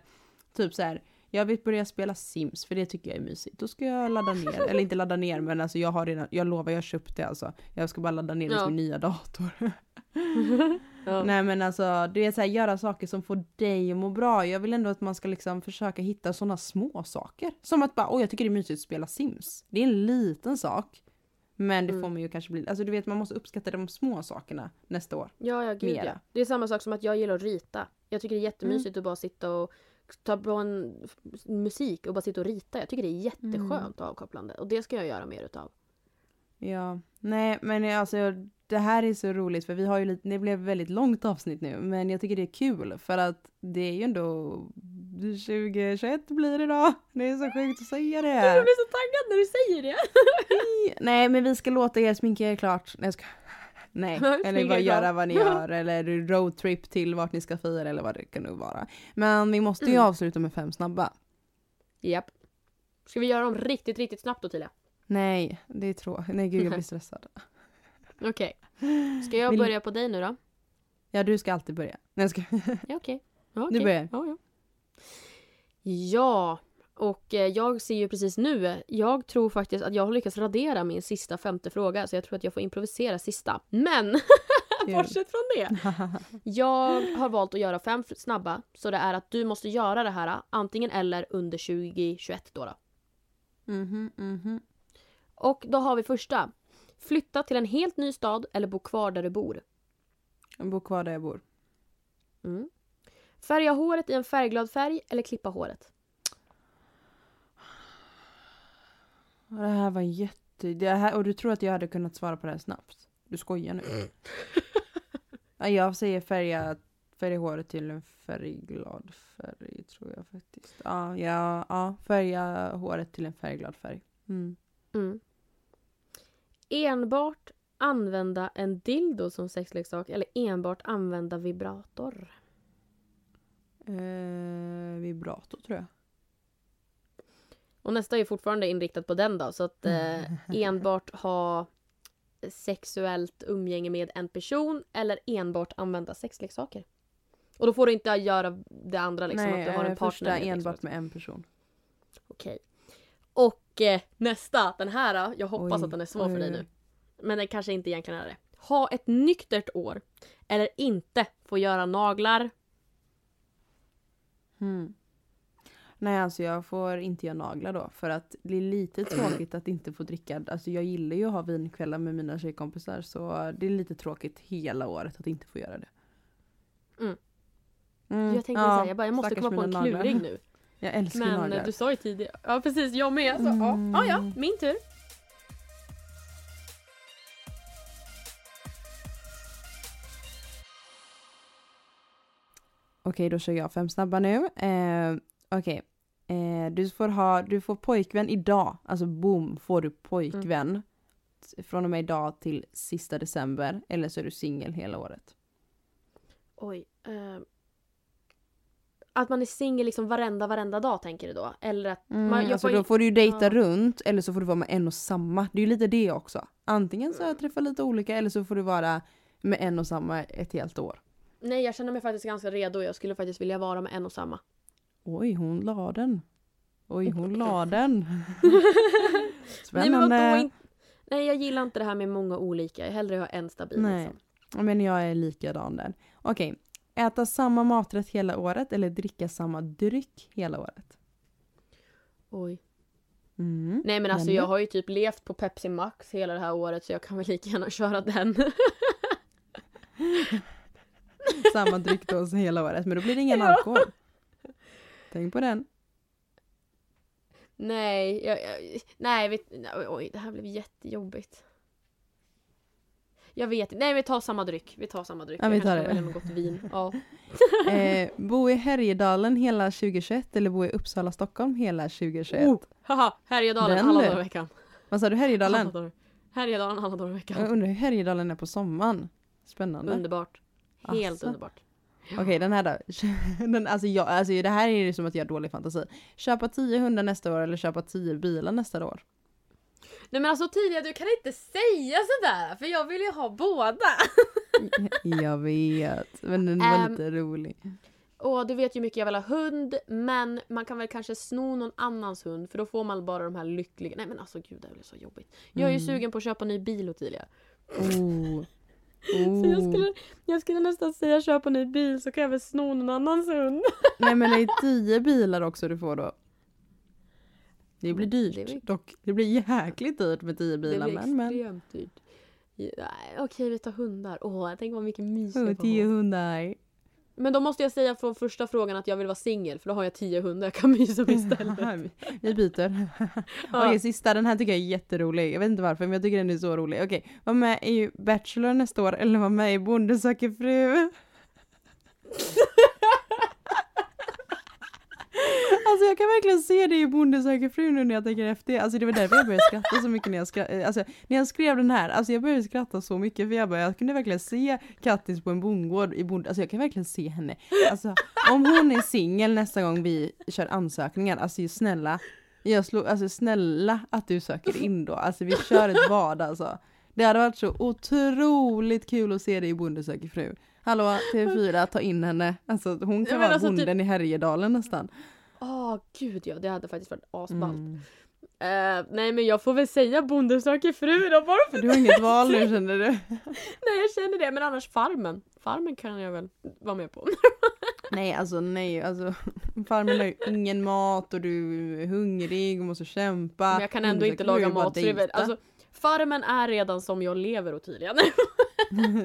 typ så här. Jag vill börja spela Sims för det tycker jag är mysigt. Då ska jag ladda ner, (laughs) eller inte ladda ner men alltså jag har redan, jag lovar jag har köpt det alltså. Jag ska bara ladda ner det Ja. till min nya dator. (laughs) Ja. Nej men alltså du vet såhär göra saker som får dig att må bra. Jag vill ändå att man ska liksom försöka hitta sådana små saker. Som att bara, åh jag tycker det är mysigt att spela Sims. Det är en liten sak. Men det Mm. får man ju kanske bli, alltså du vet man måste uppskatta de små sakerna nästa år. Ja, ja gud Mera. ja. Det är samma sak som att jag gillar att rita. Jag tycker det är jättemysigt att bara sitta och ta på en musik och bara sitta och rita. Jag tycker det är jätteskönt och avkopplande. Och det ska jag göra mer utav. Ja, nej men alltså det här är så roligt för vi har ju lite, det blev väldigt långt avsnitt nu men jag tycker det är kul för att det är ju ändå 2021 blir det då. Det är så sjukt att säga Jag det. blir så taggad när du säger det! (laughs) Nej men vi ska låta er sminka er klart. Nej, jag ska... Nej, (laughs) eller er bara göra vad ni gör (laughs) eller roadtrip till vart ni ska fira eller vad det kan nog vara. Men vi måste ju Mm. avsluta med fem snabba. Japp. Ska vi göra dem riktigt, riktigt snabbt då Tilja? Nej, det är tråkigt. Nej gud jag blir stressad. Okej. Ska jag Vill- börja på dig nu då? Ja du ska alltid börja. Nej, jag ska... Ja okej. Ja, Du okej. börjar. Ja, ja. Ja, Och eh, jag ser ju precis nu, jag tror faktiskt att jag har lyckats radera min sista femte fråga så jag tror att jag får improvisera sista. Men (laughs) bortsett från det. (laughs) Jag har valt att göra fem snabba så det är att du måste göra det här antingen eller under 2021 då. då. Mhm, mhm. Och då har vi första. Flytta till en helt ny stad eller bo kvar där du bor. Bor kvar där jag bor. Mm. Färga håret i en färgglad färg eller klippa håret. Det här var jätte... Det här, och du tror att jag hade kunnat svara på det här snabbt? Du skojar nu? (laughs) Ja, jag säger färga, färga håret till en färgglad färg tror jag faktiskt. Ja, ja, ja färga håret till en färgglad färg. Mm. Mm. Enbart använda en dildo som sexleksak eller enbart använda vibrator. Eh, vibrator tror jag. Och nästa är fortfarande inriktat på den då så att eh, (laughs) enbart ha sexuellt umgänge med en person eller enbart använda sexleksaker. Och då får du inte göra det andra liksom Nej, att du har en eh, partner. första liksom. enbart med en person. Okej. Och eh, nästa, den här, jag hoppas Oj, att den är svår oj, för dig nu. Men den kanske inte egentligen är det. Ha ett nyktert år. Eller inte få göra naglar. Hmm. Nej, alltså jag får inte göra naglar då. För att det är lite (clears throat) tråkigt att inte få dricka. Alltså jag gillar ju att ha vinkvällar med mina tjejkompisar. Så det är lite tråkigt hela året att inte få göra det. Mm. Mm, Jag tänkte ja, säga, jag, bara, jag måste komma på en naglar. kluring nu. Jag älskar Men eh, naglar. du sa ju tidigare. Ja precis, jag med. Så, ja, Mm. ja, ja, min tur. Okej, då kör jag fem snabba nu. Eh, Okej. Eh, du, får ha, du får pojkvän idag. Alltså boom, får du pojkvän. t- Från och med idag till sista december. Eller så är du singel hela året. Oj. Eh, att man är singel liksom varenda, varenda dag tänker du då? Eller att Mm, man, alltså, får då får du ju dejta ja. runt eller så får du vara med en och samma. Det är ju lite det också. Antingen så Mm. träffar lite olika eller så får du vara med en och samma ett helt år. Nej, jag känner mig faktiskt ganska redo. Jag skulle faktiskt vilja vara med en och samma. Oj, hon la den. Oj, hon la (laughs) den. Nej, men? Spännande. In... Nej, jag gillar inte det här med många olika. Jag hellre ha en stabil. Nej. Liksom. Men jag är likadan där. Okej. Äta samma maträtt hela året eller dricka samma dryck hela året? Oj. Mm. Nej men alltså jag har ju typ levt på Pepsi Max hela det här året så jag kan väl lika gärna köra den. (laughs) (laughs) Samma dryck så hela året. Men då blir det ingen Ja. alkohol. Tänk på den. nej, jag, jag, nej, vet, oj det här blev jättejobbigt. Jag vet inte. Nej vi tar samma dryck. Vi tar samma dryck. Ja, vi Jag tar kanske det. något vin. Ja. (laughs) Eh, bo i Härjedalen hela 2021 eller bo i Uppsala, Stockholm hela 2021? Oh, haha, Härjedalen Den alla dagar i veckan. Vad sa du? Alla Härjedalen? dagar. Härjedalen alla dagar i Jag veckan. undrar hur Härjedalen är på sommaren. Spännande. Underbart. Helt Asså. underbart. Okej den här då. (laughs) Den, alltså, jag, alltså det här är ju som att jag har dålig fantasi. Köpa 10 hundar nästa år eller köpa 10 bilar nästa år? Nej men alltså tidigare du kan inte säga sådär för jag vill ju ha båda. (laughs) jag vet. Men den var Ehm, lite rolig. Och du vet ju mycket jag vill ha hund men man kan väl kanske sno någon annans hund för då får man bara de här lyckliga... Nej men alltså gud det är så jobbigt. Jag är ju Mm. sugen på att köpa en ny bil Ottilia. Oh. Så jag skulle, jag skulle nästan säga köpa en ny bil så kan jag väl sno någon annans hund. (laughs) Nej men det är 10 bilar också du får då. Det blir dyrt. Det blir- Dock, det blir jäkligt dyrt med 10 Det bilar. blir men men. extremt dyrt. Ja, Okej vi tar hundar. Åh jag tänker vad mycket mys Oh, får 10 ha. hundar. Men då måste jag säga från första frågan att jag vill vara singel för då har jag tio hundar jag kan mysa (laughs) med istället. Vi byter. (laughs) Ja. Okej, sista. Den här tycker jag är jätterolig. Jag vet inte varför, men jag tycker den är så rolig. Okej, var med i Bachelor nästa år eller var med i Bonde söker fru. (laughs) Alltså jag kan verkligen se det i Bonde söker fru nu när jag tänker efter. Alltså det var därför jag började skratta så mycket när jag, skra- alltså, när jag skrev den här. Alltså jag började skratta så mycket för jag, bara, jag kunde verkligen se Kattis på en bondgård i bonde. Alltså jag kan verkligen se henne. Alltså om hon är singel nästa gång vi kör ansökningar, alltså snälla. Jag slår, alltså snälla att du söker in då. Alltså vi kör ett vad alltså. Det hade varit så otroligt kul att se dig i Bonde söker fru. Hallå TV4, ta in henne. Alltså hon kan vara alltså, typ- bonden i Härjedalen nästan. Åh gud ja, det hade faktiskt varit asballt. Mm. Eh, nej men jag får väl säga Bonde söker fru då bara för Du har inget val nu känner du? (laughs) Nej jag känner det, men annars Farmen. Farmen kan jag väl vara med på. (laughs) Nej alltså nej, alltså farmen har ju ingen mat och du är hungrig och måste kämpa. Men jag kan ändå inte laga mat. Så det är väl, alltså, farmen är redan som jag lever och tydligen. (laughs)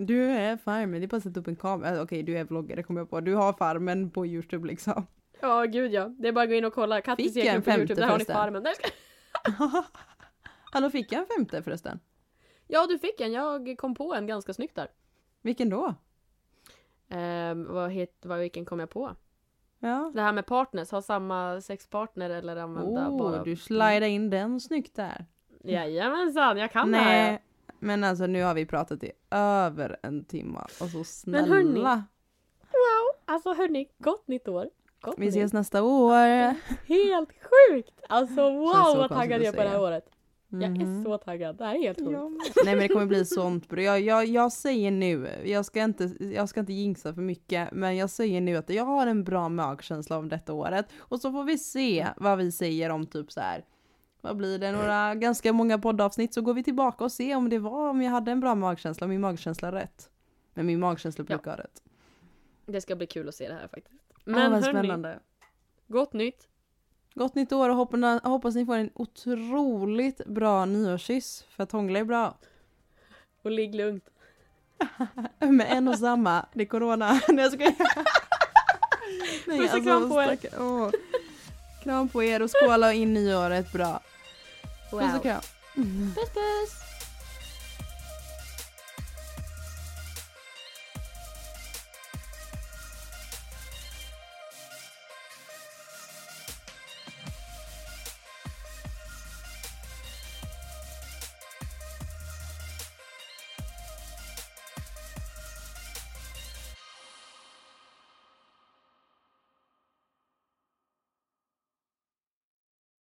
Du är farmen, det är bara att sätta upp en kamera. Äh, Okej du är vloggare kommer jag på. Du har farmen på youtube liksom. Ja gud ja, det är bara att gå in och kolla. Kattis Fick jag en femte Youtube, där har ni farmen. Nej, (laughs) Hallå fick jag en femte förresten? Ja du fick en, jag kom på en ganska snyggt där. Vilken då? Ehm, vad, het, vad, vilken kom jag på? Ja. Det här med partners, ha samma sexpartner eller använda Oh, bara... du slidar in den snyggt där. Jajamensan, jag kan det här. Nej, men alltså nu har vi pratat i över en timme och så Men snälla. hörni, Wow, alltså hörni, gott nytt år. Vi ses nästa år. Helt sjukt! Alltså wow vad taggad jag är på det här året. Jag är Mhm. så taggad, det här är helt sjukt. Ja. Nej men det kommer bli sånt bro. Jag, jag, jag säger nu, jag ska, inte, jag ska inte jinxa för mycket, men jag säger nu att jag har en bra magkänsla om detta året. Och så får vi se vad vi säger om typ så här. Vad blir det? Några ganska många poddavsnitt så går vi tillbaka och ser om det var, om jag hade en bra magkänsla, om min magkänsla rätt. Men min magkänsla Ja. brukar ha rätt. Det ska bli kul att se det här faktiskt. Men ah, vad hörni, spännande. gott nytt. Gott nytt år och hoppas, hoppas ni får en otroligt bra nyårskyss. För att hångla är bra. Och ligg lugnt. (laughs) Med en och samma. Det är corona. (laughs) Nej jag skojar. (laughs) Nej, Puss och kram på er. stackar- åh. Kram på er och skåla in nyåret bra. Puss Wow. och kram. Puss puss!